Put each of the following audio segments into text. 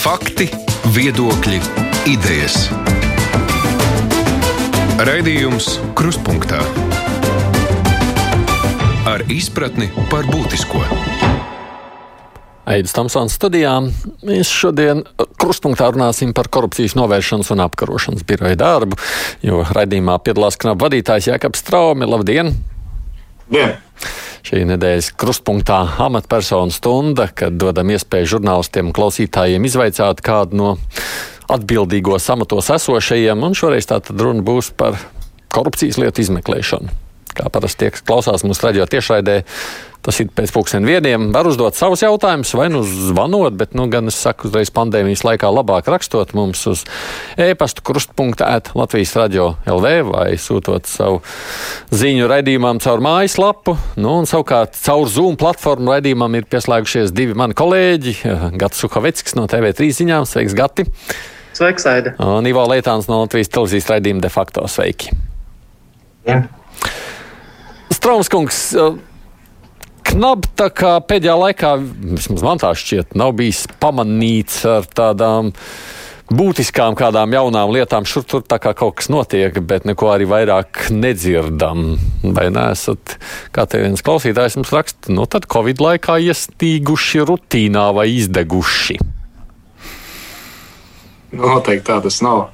Fakti, viedokļi, idejas. Raidījums Kruspunkta ar izpratni par būtisko. Aizsmeļamies Tamsons studijā. Mēs šodien krustpunktā runāsim par korupcijas novēršanas un apkarošanas biroja darbu, jo raidījumā piedalās knapu vadītājs Jēkabs Straumi. Labdien! Dien. Šī nedēļas krustpunktā amatpersonu stunda, kad dodam iespēju žurnālistiem klausītājiem izvaicāt kādu no atbildīgo amatos esošajiem, un šoreiz tā tad runa būs par korupcijas lietu izmeklēšanu. Kā parasti tiek klausās mūsu raidījā tiešraidē, tas ir pēc pusdien vieniem. Var uzdot savus jautājumus, vai nu zvanot, bet, nu, gan es saku, uzreiz pandēmijas laikā labāk rakstot mums uz e-pasta krustpunkta ēt Latvijas radio LV vai sūtot savu ziņu raidījumam caur mājaslapu. Nu, un savukārt caur Zoom platformu raidījumam ir pieslēgušies divi mani kolēģi. Gats Suhaveckis no TV3 ziņām. Sveiks, Gati! Sveiks, Aida! Un Ivo Leitāns no Latvijas televīzijas raidījuma de facto sveiki! Ja. Straumskungs, knap tā kā pēdējā laikā, vismaz man tā šķiet, nav bijis pamanīts ar tādām būtiskām kādām jaunām lietām. Šur tur tā kā kaut kas notiek, bet neko arī vairāk nedzirdam. Vai neesat, kā te viens klausītājs mums raksta, nu tad Covid laikā iestīguši rutīnā vai izdeguši? Noteikti tā tas nav.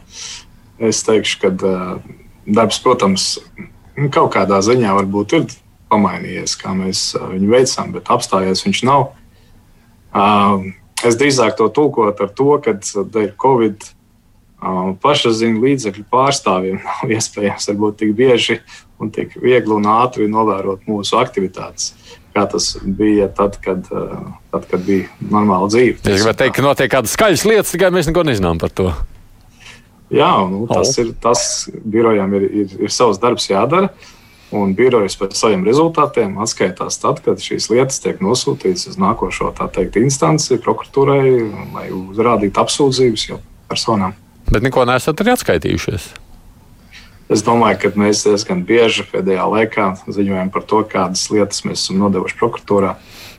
Es teikšu, ka darbs, protams, kaut kādā ziņā varbūt ir pamainījies, kā mēs viņu veicam, bet apstājies viņš nav. Es drīzāk to tulkotu ar to, ka dēļ Covid pašaziņu līdzekļu pārstāvjiem nav iespējams varbūt tik bieži un tik viegli un ātri novērot mūsu aktivitātes. Kā tas bija tad, kad, tad, kad bija normāla dzīve. Es gribēju teikt, ka notiek kādas skaļas lietas, tikai mēs neko nezinām par to. Jā, nu, tas ir tas, birojam ir, ir, ir savs darbs jādara. Un birojas pēc saviem rezultātiem atskaitās tad, kad šīs lietas tiek nosūtītas uz nākošo teikt, instanci, prokuratūrai, lai uzrādītu apsūdzības jau personām. Bet neko nesat arī atskaitījušies. Es domāju, ka mēs diezgan bieži pēdējā laikā ziņojam par to, kādas lietas mēs esam nodevuši prokuratūrā.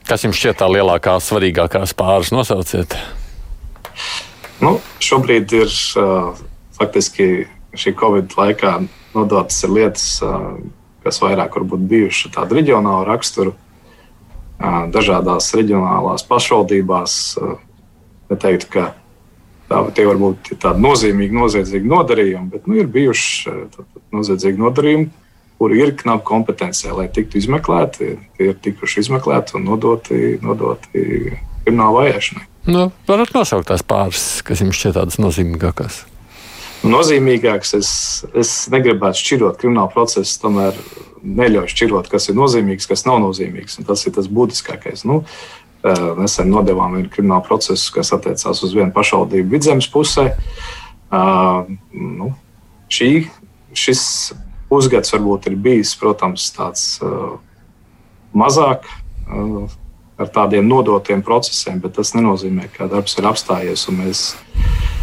Kas jums šķiet tā lielākā, svarīgākās pāris nosauciet? Nu, šobrīd ir uh, faktiski šī Covid laikā nodotas ir lietas, kas vairāk varbūt bijušas tādu reģionālu raksturu, dažādās reģionālās pašvaldībās. Neteiktu, ka tā, tie var būt tādi nozīmīgi, noziedzīgi nodarījumi, bet nu, ir bijuši noziedzīgi nodarījumi, kuri ir knapi kompetencijā, lai tiktu izmeklēti. Tie ir tikuši izmeklēti un nodoti, nodoti krimināla vajāšanai. Nu, varat nosaukt tās pāris, kas jums šķiet tādas nozīmīgākās nozīmīgāks. Es, es negribētu šķirot kriminālu procesu, tomēr neļauju šķirot, kas ir nozīmīgs, kas nav nozīmīgs. Tas ir tas būtiskākais. Nu, nesen nodevām vienu kriminālu procesu, kas attiecās uz vienu pašvaldību vidzemes pusē. Uh, nu, šī, šis pusgads varbūt ir bijis, protams, tāds uh, mazāk uh, ar tādiem nodotiem procesiem, bet tas nenozīmē, ka darbs ir apstājies un mēs mēs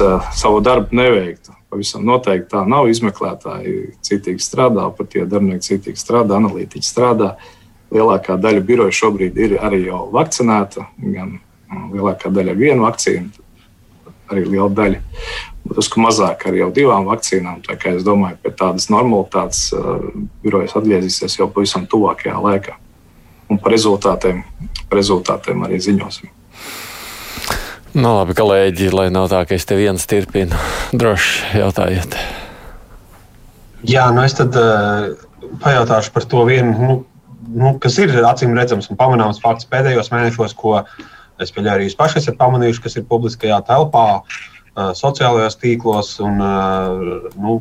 uh, savu darbu neveiktu. Pavisam noteikti tā nav. Izmeklētāji citīgi strādā, pat tie darbinieki citīgi strādā, analītiķi strādā. Lielākā daļa biroja šobrīd ir arī jau vakcinēta. Gan lielākā daļa ar vienu vakcīnu, arī liela daļa. Būtiski mazāk ar jau divām vakcīnām. Tā kā es domāju, ka pie tādas normalitātes uh, birojas atgriezīsies jau pavisam tuvākajā laikā. Un par rezultātiem, par rezultātiem arī ziņosim. Nu, labi, kolēģi, lai nav tā, ka es te viens turpinu. Droši jautājiet. Jā, nu es tad uh, pajautāšu par to vienu, nu, nu, kas ir acīm redzams un pamanāms fakts pēdējos mēnešos, ko es pieļauju arī jūs paši esat pamanījuši, kas ir publiskajā telpā, uh, sociālajos tīklos un, uh, nu,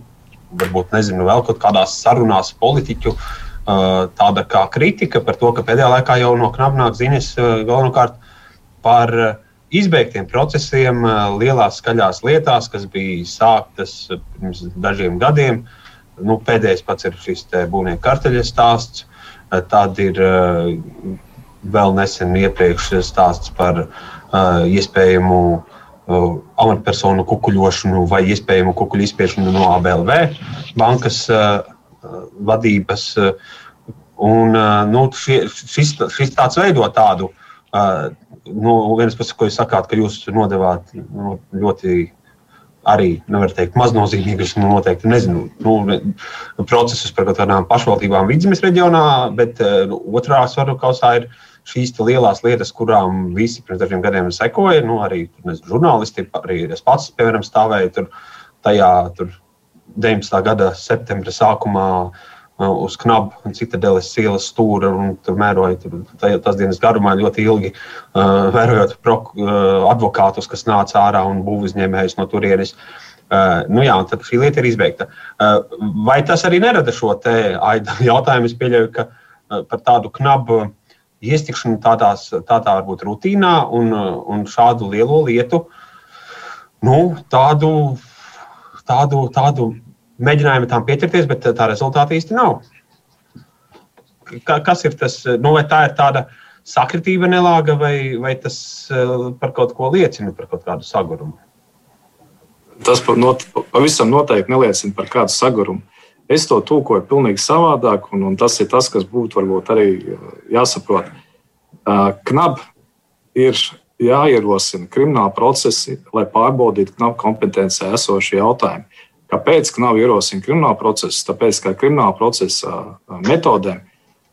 varbūt, nezinu, vēl kaut kādās sarunās politiķu. Tāda kā kritika par to, ka pēdējā laikā jau no knapnāk ziņas galvenokārt par uh, izbeigtiem procesiem, lielās skaļās lietās, kas bija sāktas pirms dažiem gadiem. Nu, pēdējais pats ir šis būvnieku karteļa stāsts. Tad ir vēl nesen iepriekš stāsts par iespējamu amatpersonu kukuļošanu vai iespējamu kukuļu izspiešanu no ABLV bankas vadības. Un, nu, šie, šis, šis tāds veido tādu uh, no vienas puses, ko jūs sakāt, ka jūs nodevāt nu, ļoti arī nevar teikt maznozīmīgus, nu, noteikti nezinu, nu, procesus par kādām pašvaldībām vidzemes reģionā, bet nu, otrā svaru kausā ir šīs lielās lietas, kurām visi pirms dažiem gadiem sekoja. Nu, arī nezinu, žurnālisti, arī es pats, piemēram, stāvēju tur tajā tur 19. gada septembra sākumā uz knabu un citadeles ielas stūra un tur mēroja tur, tas dienas garumā ļoti ilgi, uh, vērojot prok, uh, advokātus, kas nāca ārā un būvizņēmējus no turienes. Uh, nu jā, tad šī lieta ir izbeigta. Uh, vai tas arī nerada šo jautājumu? Es pieļauju, ka uh, par tādu knabu iestikšanu tādās, tādā varbūt rutīnā un, un šādu lielo lietu, nu, tādu, tādu, tādu mēģinājumi tam pieķerties, bet tā rezultāta īsti nav. Kas ir tas? Nu, vai tā ir tāda sakritība nelāga, vai, vai tas eh, par kaut ko liecina, par kaut kādu sagurumu? Tas not, pavisam noteikti neliecina par kādu sagurumu. Es to tūkoju pavisam savādāk, un, un tas ir tas, kas būtu varbūt arī eh, jāsaprot. Knab ir jāierosina krimināla procesi, lai pārbaudītu knapu kompetencē esošie jautājumi. Kāpēc nav ierosināts krimināla process? Tāpēc, ka krimināla procesa metodēm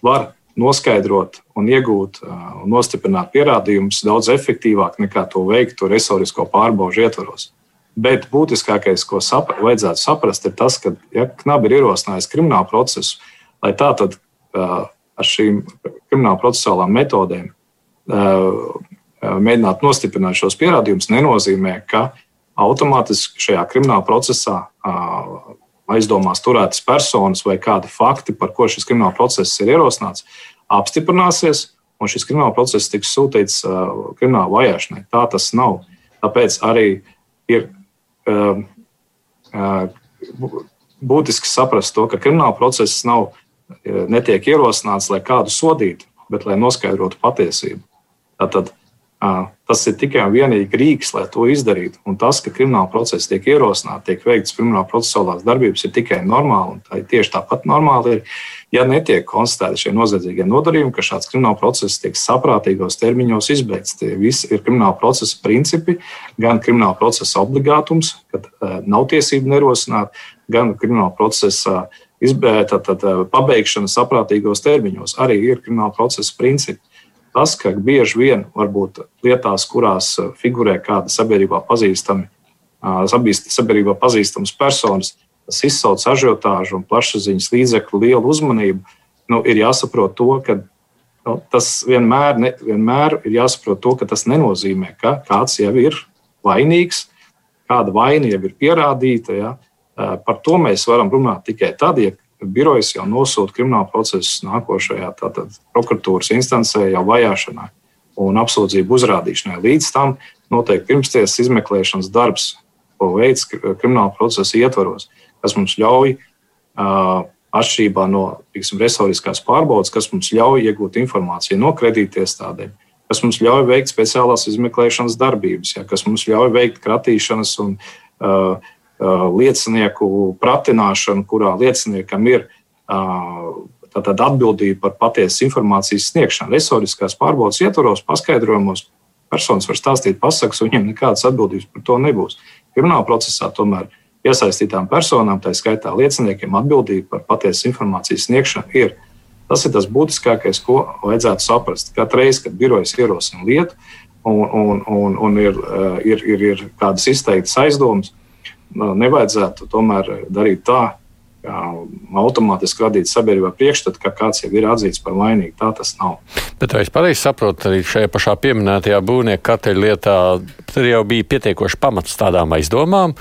var noskaidrot un iegūt un nostiprināt pierādījumus daudz efektīvāk nekā to veiktu resorisko pārbaužu ietvaros. Bet būtiskākais, ko sap vajadzētu saprast, ir tas, ka, ja knabi ir ierosinājis kriminālu procesu, lai tā tad ar šīm krimināla procesuālām metodēm mēģinātu nostiprināt šos pierādījumus, nenozīmē, ka automātiski šajā krimināla procesā aizdomās turētas personas vai kādi fakti, par ko šis krimināla process ir ierosināts, apstiprināsies, un šis krimināla process tiks sūtīts krimināla vajāšanai. Tā tas nav. Tāpēc arī ir būtiski saprast to, ka krimināla process nav, netiek ierosināts, lai kādu sodītu, bet lai noskaidrotu patiesību. Tātad Tas ir tikai un vienīgi rīks, lai to izdarītu. Un tas, ka krimināla procesa tiek ierosināta, tiek veikts krimināla procesuālās darbības, ir tikai normāli. Tā ir tieši tāpat normāli ir, ja netiek konstatēti šie noziedzīgie nodarījumi, ka šāds krimināla process tiek saprātīgos termiņos izbeigts. Tie visi ir krimināla procesa principi, gan krimināla procesa obligātums, kad uh, nav tiesību nerosināt, gan krimināla procesa izbeigta, pabeigšana saprātīgos termiņos arī ir krimināla procesa principi tas, ka bieži vien varbūt lietās, kurās uh, figurē kāda sabiedrībā pazīstama, sabiedrībā pazīstamas personas, tas izsauc ažiotāžu un plašsaziņas līdzekļu lielu uzmanību. Nu, ir jāsaprot to, ka nu, tas vienmēr, ne, vienmēr ir jāsaprot to, ka tas nenozīmē, ka kāds jau ir vainīgs, kāda vaina jau ir pierādīta. Ja? Par to mēs varam runāt tikai tad, ja birojas jau nosūta kriminālu procesu nākošajā tātad, prokuratūras instancē jau vajāšanai un apsūdzību uzrādīšanai. Līdz tam notiek pirmstiesas izmeklēšanas darbs, ko veids krimināla procesa ietvaros, kas mums ļauj atšķirībā no tiksim, resoriskās pārbaudas, kas mums ļauj iegūt informāciju no kredītiestādēm, kas mums ļauj veikt speciālās izmeklēšanas darbības, ja, kas mums ļauj veikt kratīšanas un Uh, liecinieku pratināšanu, kurā lieciniekam ir uh, tātad atbildība par patiesas informācijas sniegšanu. Resoriskās pārbaudas ietvaros, paskaidrojumos personas var stāstīt pasakas, un viņiem nekādas atbildības par to nebūs. Krimināla procesā tomēr iesaistītām personām, tā skaitā lieciniekiem, atbildība par patiesas informācijas sniegšanu ir. Tas ir tas būtiskākais, ko vajadzētu saprast. Katru reizi, kad birojas ierosina lietu un, un, un, un ir, uh, ir, ir, ir kādas izteiktas aizdomas, nevajadzētu tomēr darīt tā, automātiski radīt sabiedrībā priekšstatu, ka kāds jau ir atzīts par vainīgu. Tā tas nav. Bet vai es pareizi saprotu, arī šajā pašā pieminētajā būvnieku karteļa lietā tur jau bija pietiekoši pamats tādām aizdomām,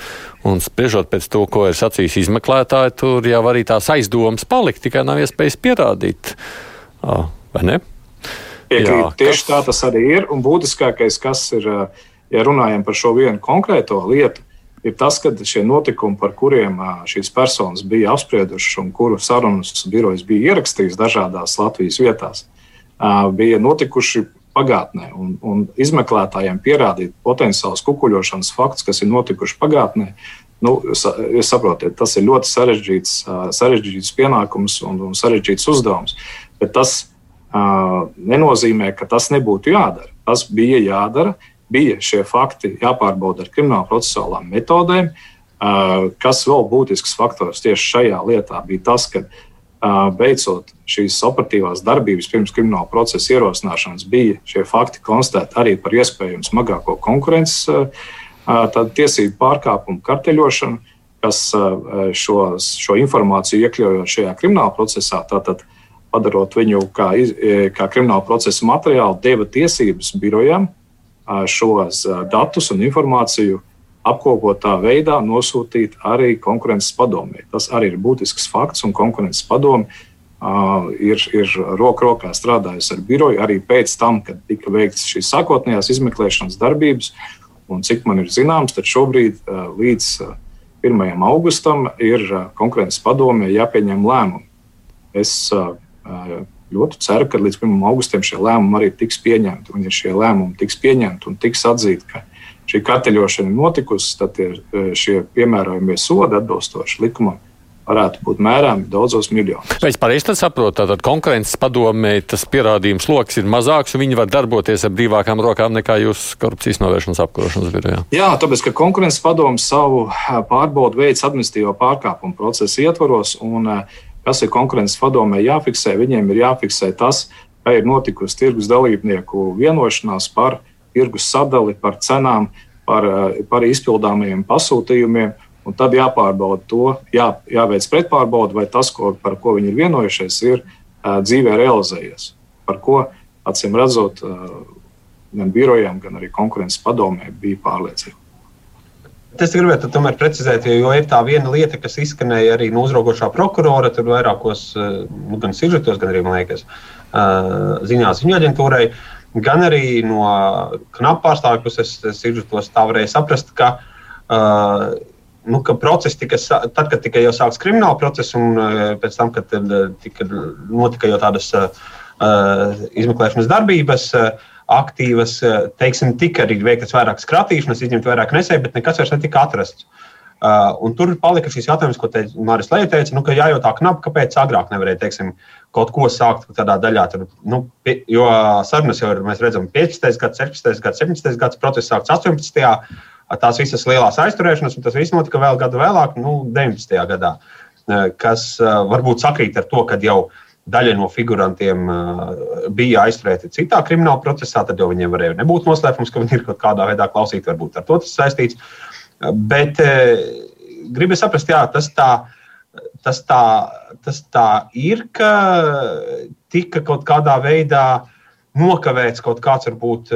un spriežot pēc to, ko ir sacījis izmeklētāji, tur jau arī tās aizdomas palika, tikai nav iespējas pierādīt. Vai ne? Piekrīt, tieši kas... tā tas arī ir. Un būtiskākais, kas ir, ja runājam par šo vienu konkrēto lietu, ir tas, ka šie notikumi, par kuriem šīs personas bija apspriedušas un kuru sarunas birojas bija ierakstījis dažādās Latvijas vietās, bija notikuši pagātnē. Un, un izmeklētājiem pierādīt potenciāls kukuļošanas fakts, kas ir notikuši pagātnē, nu, jūs saprotat, tas ir ļoti sarežģīts, sarežģīts pienākums un, un sarežģīts uzdevums. Bet tas uh, nenozīmē, ka tas nebūtu jādara. tas bija jādara. Bija šie fakti jāpārbauda ar krimināla procesuālām metodēm. Kas vēl būtisks faktors tieši šajā lietā bija tas, ka beidzot šīs operatīvās darbības pirms krimināla procesa ierosināšanas bija šie fakti konstatēti arī par iespējamu smagāko konkurences tiesību pārkāpumu, karteļošanu, kas šo, šo informāciju iekļaujot šajā krimināla procesā, tātad padarot viņu kā, kā krimināla procesa materiālu, deva tiesības birojam šos datus un informāciju apkopotā veidā nosūtīt arī konkurences padomē. Tas arī ir būtisks fakts, un konkurences padome uh, ir, ir roku rokā strādājusi ar biroju arī pēc tam, kad tika veikts šīs sākotnējās izmeklēšanas darbības. Un cik man ir zināms, tad šobrīd uh, līdz uh, 1. augustam ir uh, konkurences padomē jāpieņem lēmumi. Es uh, ļoti ceru, ka līdz 1. augustam šie lēmumi arī tiks pieņemti. Un, ja šie lēmumi tiks pieņemti un tiks atzīti, ka šī karteļošana ir notikusi, tad ir e, šie piemērojamie sodi atbilstoši likumam varētu būt mērāmi daudzos miljonos. Es pareizi saprotu, tad konkurences padomē tas pierādījums lokus ir mazāks, un viņi var darboties ar brīvākām rokām nekā jūs korupcijas novēršanas apkarošanas birojā? Jā, tāpēc, ka konkurences padomu savu e, pārbaudu veids administratīvo pārkāpumu procesu ietvaros, un e, kas ir konkurences padomē jāfiksē, viņiem ir jāfiksē tas, ka ir notikusi tirgus dalībnieku vienošanās par tirgus sadali, par cenām, par, eh, par izpildāmajiem pasūtījumiem. Un tad jāpārbauda to, jā, jāveic pretpārbauda, vai tas, ko, par ko viņi ir vienojušies, ir uh, dzīvē realizējies. Par ko, acīm redzot, uh, gan birojām, gan arī konkurences padomē bija pārliecība. Es gribētu tomēr precizēt, jo ir tā viena lieta, kas izskanēja arī no uzraugošā prokurora, tur vairākos, nu, gan sižetos, gan arī, man liekas, ziņās viņa aģentūrai. Gan arī no knapu pārstāvju puses es izjutos tā varēja saprast, ka, uh, nu, ka process tika, tad, kad tika jau sākts krimināla process un pēc tam, kad tika, notika jau tādas izmeklēšanas darbības, uh, aktīvas, uh, teiksim, tika arī veiktas vairākas kratīšanas, izņemt vairāk nesēju, bet nekas vairs netika atrasts. Uh, un tur palika šis jautājums, ko Mārcis Lēja teica, nu, ka jājautā knapi, kāpēc agrāk nevarēja teiksim, kaut ko sākt tādā daļā. Tur, nu, pie, jo sarunas jau ir, mēs redzam, 15. gads, 16. gads, 17. gads, process sākts 18. Tās visas lielās aizturēšanas, un tas viss notika vēl gadu vēlāk, nu, 19. gadā, uh, kas uh, varbūt sakrīt ar to, ka jau daļa no figurantiem bija aizturēti citā krimināla procesā, tad jau viņiem varēja nebūt noslēpums, ka viņi ir kaut kādā veidā klausīti, varbūt ar to tas saistīts. Bet gribu saprast, jā, tas tā, tas, tā, tas tā ir, ka tika kaut kādā veidā nokavēts kaut kāds varbūt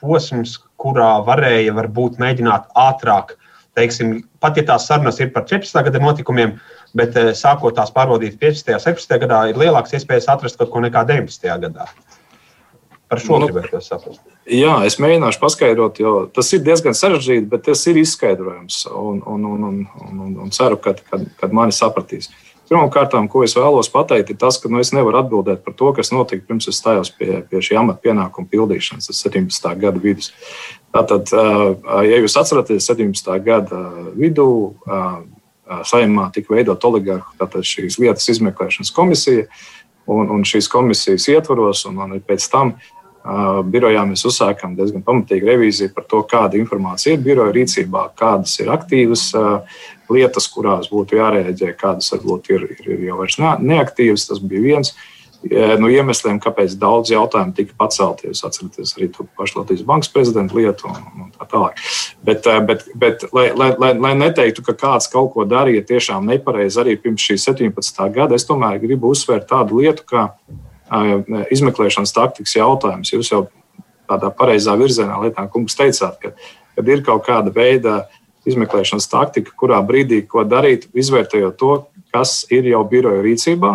posms, kurā varēja varbūt mēģināt ātrāk, teiksim, pat ja tās sarunas ir par 14. gada notikumiem, bet eh, sākot tās pārbaudīt 15. un 17. gadā, ir lielāks iespējas atrast kaut ko nekā 19. gadā. Par šo nu, gribētu saprast. Jā, es mēģināšu paskaidrot, jo tas ir diezgan sarežģīti, bet tas ir izskaidrojams. Un, un, un, un, un, un ceru, ka kad, kad mani sapratīs. Pirmkārt, ko es vēlos pateikt, ir tas, ka nu, es nevaru atbildēt par to, kas notika pirms es stājos pie, pie šī amata pienākuma pildīšanas, tas 17. gada vidus. Tātad, ja jūs atceraties, 17. gada vidū saimā tika veidot oligarhu, tātad šīs lietas izmeklēšanas komisija, un, un šīs komisijas ietvaros, un, un pēc tam uh, birojā mēs uzsākām diezgan pamatīgu revīziju par to, kāda informācija ir biroja rīcībā, kādas ir aktīvas lietas, kurās būtu jārēģē, kādas varbūt ir, ir jau vairs neaktīvas. Tas bija viens no iemesliem, kāpēc daudz jautājumu tika pacelti. Jūs atceraties arī to pašu Latvijas Bankas prezidenta lietu un, un tā tālāk. Bet, bet, bet lai, lai, lai, lai neteiktu, ka kāds kaut ko darīja tiešām nepareizi arī pirms šī 17. gada, es tomēr gribu uzsvērt tādu lietu, kā izmeklēšanas taktikas jautājums. Jūs jau tādā pareizā virzienā, Lietā kungs, teicāt, ka, kad ir kaut kāda veida izmeklēšanas taktika, kurā brīdī ko darīt, izvērtējot to, kas ir jau biroja rīcībā,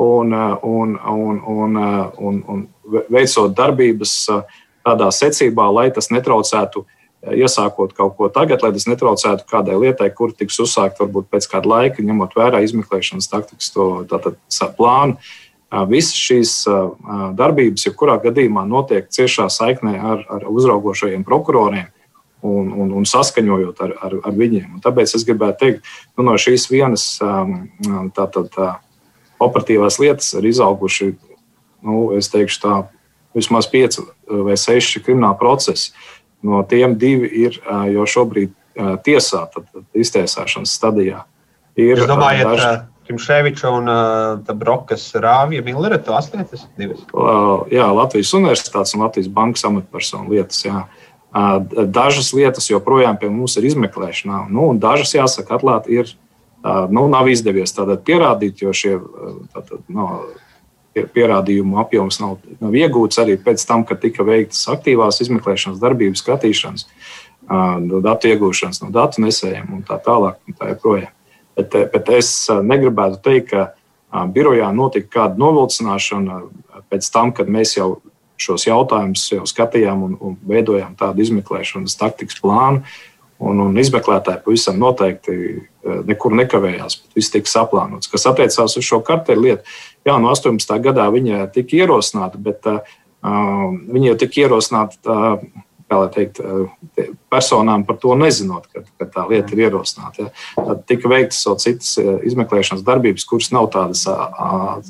un, un, un, un, un, un veicot darbības tādā secībā, lai tas netraucētu iesākot kaut ko tagad, lai tas netraucētu kādai lietai, kur tiks uzsākt varbūt pēc kāda laika, ņemot vērā izmeklēšanas taktikas to tātad, plānu. Visas šīs darbības, jebkurā gadījumā, notiek ciešā saiknē ar, ar uzraugošajiem prokuroriem un, un, un saskaņojot ar, ar, ar viņiem. Un tāpēc es gribētu teikt, nu, no šīs vienas tātad, tā, operatīvās lietas ir izauguši, nu, es teikšu, tā vismaz pieci vai seši krimināli procesi. No tiem divi ir jau šobrīd tiesā, tad iztiesāšanas stadijā. Ir, Jūs domājat, daži... Krimšēviča un uh, Brokas Rāvija Millera, tās lietas divas? Uh, jā, Latvijas universitātes un Latvijas bankas amatpersonu lietas, jā. Uh, dažas lietas joprojām pie mums ir izmeklēšanā, nu, un dažas, jāsaka, atklāti ir, nu, nav izdevies tātad pierādīt, jo šie tātad, no, pierādījumu apjoms nav, nav iegūts arī pēc tam, kad tika veiktas aktīvās izmeklēšanas darbības, skatīšanas, datu iegūšanas no datu nesējiem un tā tālāk. Un tā joprojām. Bet, bet es negribētu teikt, ka birojā notika kāda novilcināšana pēc tam, kad mēs jau šos jautājumus jau skatījām un, un veidojām tādu izmeklēšanas taktikas plānu. Un, un izmeklētāji pavisam noteikti nekur nekavējās, bet viss tika saplānots. Kas attiecās uz šo karteļu lietu, jā, no 18. gadā viņa tika ierosināta, bet uh, viņa jau tika ierosināta uh, teikt, eh, personām par to nezinot, ka, ka tā lieta ir ierosināta. Ja. Tad tika veiktas vēl citas eh, izmeklēšanas darbības, kuras nav tādas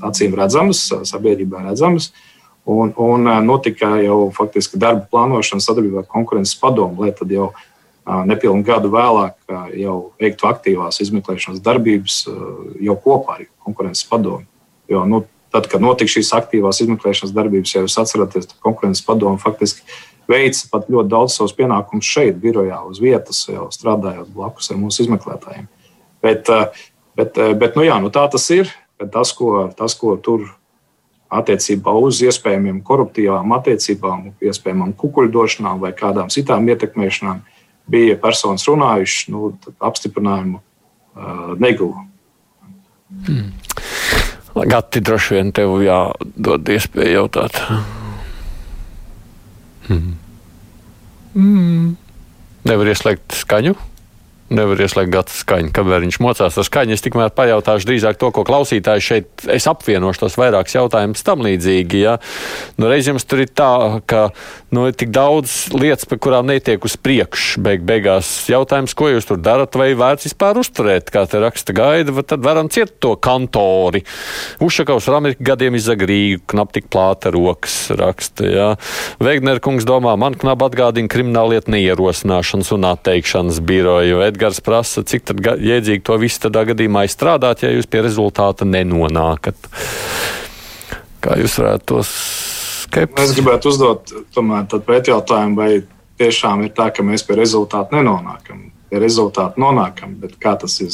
acīm redzamas, sabiedrībā redzamas. Un, un notika jau faktiski darba plānošana sadarbībā ar konkurences padomu, lai tad jau nepilnu gadu vēlāk jau veiktu aktīvās izmeklēšanas darbības jau kopā ar konkurences padomu. Jo, nu, tad, kad notika šīs aktīvās izmeklēšanas darbības, ja jūs atceraties, tad konkurences padomu faktiski veica pat ļoti daudz savus pienākumus šeit, birojā, uz vietas, jau strādājot blakus ar mūsu izmeklētājiem. Bet, bet, bet nu jā, nu tā tas ir. Tas ko, tas, ko tur attiecībā uz iespējamiem koruptīvām attiecībām, iespējamām kukuļdošanām vai kādām citām ietekmēšanām, bija personas runājušas, nu, apstiprinājumu uh, neguva. Hmm. Gati droši vien tev jādod iespēju jautāt. Hmm. Mm. Nevar ieslēgt skaņu nevar ieslēgt gata skaņu. Kamēr viņš mocās ar skaņu, es tikmēr pajautāšu drīzāk to, ko klausītājs šeit, es apvienošu tos vairākus jautājumus tam līdzīgi. Ja? Nu, reiz jums tur ir tā, ka nu, ir tik daudz lietas, par kurām netiek uz priekšu. Beig, beigās jautājums, ko jūs tur darat, vai vērts vispār uzturēt, kā te raksta gaida, tad varam ciet to kantori. Ušakaus ar Ameriku gadiem izagrīgu, knap tik plāta rokas raksta. Ja? Vegner kungs domā, man knap atgādina krimināllietu neierosināšanas un atteikšanas biroju. Edgars prasa, cik jēdzīgi to visu tādā gadījumā izstrādāt, ja jūs pie rezultāta nenonākat. Kā jūs varētu to skeptiski? Es gribētu uzdot tomēr pretjautājumu, vai tiešām ir tā, ka mēs pie rezultāta nenonākam. Pie rezultāta nonākam, bet kā tas ir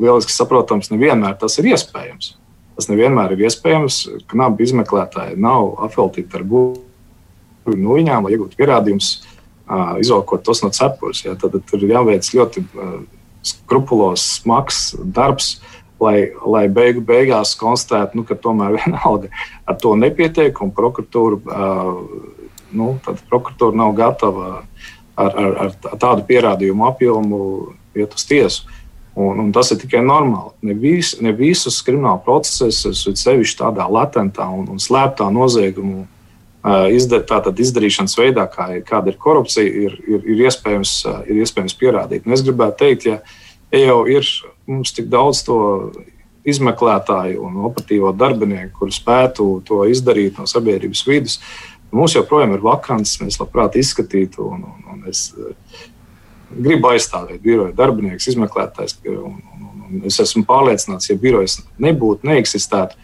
lieliski saprotams, nevienmēr tas ir iespējams. Tas nevienmēr ir iespējams, ka nabu izmeklētāji nav apveltīti ar būvniecību no viņām, lai iegūtu pierādījumus izvalkot tos no cepures. Ja, tad tur ir jāveic ļoti skrupulos, smags darbs, lai, lai beigu beigās konstatētu, nu, ka tomēr vienalga ar to nepietiek, un prokuratūra, nu, prokuratūra nav gatava ar, ar, ar tādu pierādījumu apjomu iet uz tiesu. Un, un tas ir tikai normāli. Ne, vis, ne visus krimināla procesus, sevišķi tādā latentā un, un slēptā nozieguma izdar, tātad izdarīšanas veidā, kā, kāda ir korupcija, ir, ir, ir, iespējams, ir iespējams pierādīt. Un es gribētu teikt, ja, ja jau ir mums tik daudz to izmeklētāju un operatīvo darbinieku, kuri spētu to izdarīt no sabiedrības vidus, mums joprojām ir vakants, mēs labprāt izskatītu. Un, un, un es gribu aizstāvēt biroja darbinieks, izmeklētājs. Un, un, un es esmu pārliecināts, ja birojas nebūtu, neeksistētu,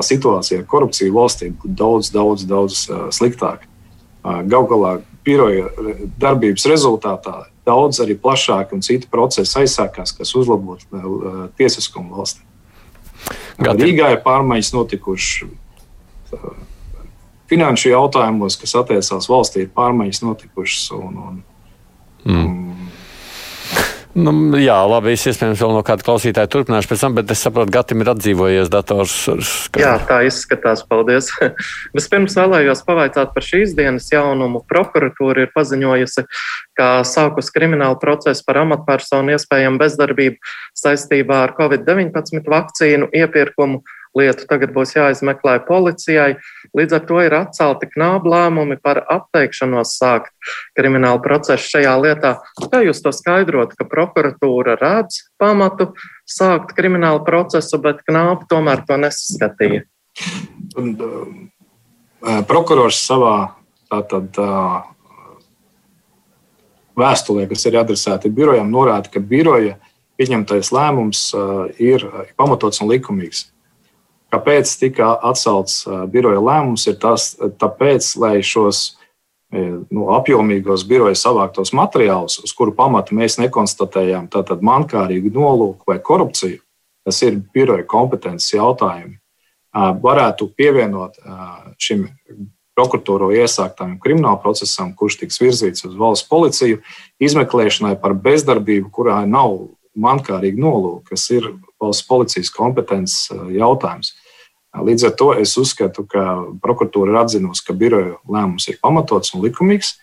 situācija ar korupciju valstī būtu daudz, daudz, daudz sliktāka. Galu galā biroja darbības rezultātā daudz arī plašāki un citi procesi aizsākās, kas uzlabotu tiesiskumu valstī. Gati. Rīgā ir pārmaiņas notikušas. Finanšu jautājumos, kas attiecās valstī, ir pārmaiņas notikušas. Un, un, mm. un Nu, jā, labi. Es iespējams vēl no kāda klausītāja turpināšu pēc tam, bet es saprotu, Gatim ir atdzīvojies dators. Jā, tā izskatās. Paldies. Vispirms vēlējos pavaicāt par šīs dienas jaunumu. Prokuratūra ir paziņojusi, ka sākus kriminālu procesu par amatpersonu iespējamu bezdarbību saistībā ar Covid-19 vakcīnu iepirkumu lietu tagad būs jāizmeklē policijai. Līdz ar to ir atcelti knābu lēmumi par atteikšanos sākt kriminālu procesu šajā lietā. Kā jūs to skaidrot, ka prokuratūra redz pamatu sākt kriminālu procesu, bet knābu tomēr to nesaskatīja? Un, um, prokurors savā tātad, vēstulē, kas ir adresēta birojam, norāda, ka biroja pieņemtais lēmums ir pamatots un likumīgs. Kāpēc tika atcelts biroja lēmums? Ir tas, tāpēc, lai šos nu, apjomīgos biroja savāktos materiālus, uz kuru pamata mēs nekonstatējām mankārīgu nolūku vai korupciju, tas ir biroja kompetences jautājumi, varētu pievienot šim prokuratūro iesāktam krimināla procesam, kurš tiks virzīts uz valsts policiju, izmeklēšanai par bezdarbību, kurā nav mankārīgi nolūki, kas ir valsts policijas kompetences jautājums. Līdz ar to es uzskatu, ka prokuratūra ir atzinusi, ka biroja lēmums ir pamatots un likumīgs,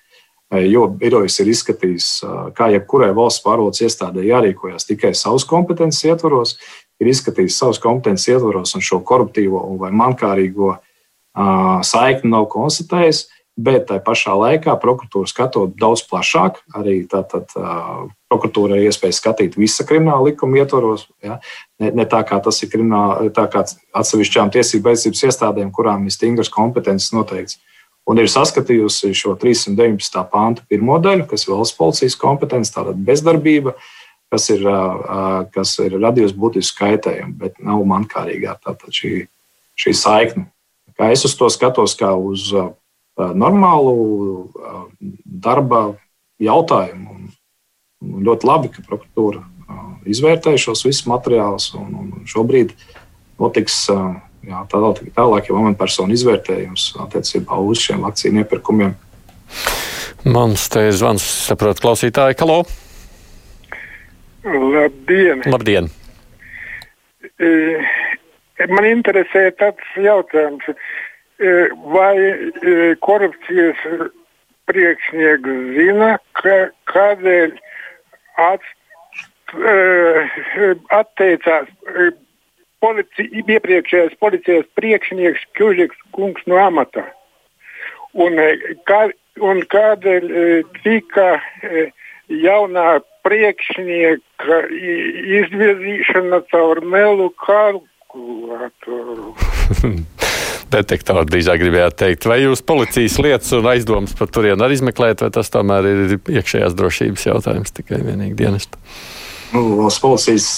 jo birojas ir izskatījis, kā jebkurai valsts pārvaldes iestādē jārīkojas tikai savas kompetences ietvaros, ir izskatījis savas kompetences ietvaros un šo koruptīvo vai mankārīgo saikni nav konstatējis. Bet tajā pašā laikā prokuratūra skatot daudz plašāk, arī tātad prokuratūra ir iespēja skatīt visa krimināla likuma ietvaros. Ja? Ne, ne tā kā tas ir krimināla, tā kā atsevišķām tiesību aizsardzības iestādēm, kurām ir stingras kompetences noteikts. Un ir saskatījusi šo 319. pānta pirmo daļu, kas ir valsts policijas kompetence, tātad bezdarbība, kas ir, kas ir radījusi būtisku kaitējumu, bet nav mankārīgā šī, šī saikne. Kā es uz to skatos, kā uz normālu darba jautājumu. Un ļoti labi, ka prokuratūra izvērtē šos visus materiālus. Un, un šobrīd notiks jā, tālāk, tālāk jau amatpersonu izvērtējums attiecībā uz šiem vakcīnu iepirkumiem. Mans te zvans, saprotu, klausītāji, Kalo. Labdien! Labdien. Man interesē tāds jautājums. Vai korupcijas priekšnieks zina, ka, kādēļ at, atteicās polici, iepriekšējais policijas priekšnieks Kjužiks kungs no amata? Un, kā, un kādēļ tika jaunā priekšnieka izvirzīšana caur melu kalkulātoru? Detektoru drīzāk gribējāt teikt. Vai jūs policijas lietas un aizdomas par turienu arī izmeklējat, vai tas tomēr ir iekšējās drošības jautājums tikai vienīgi dienestu? Nu, valsts policijas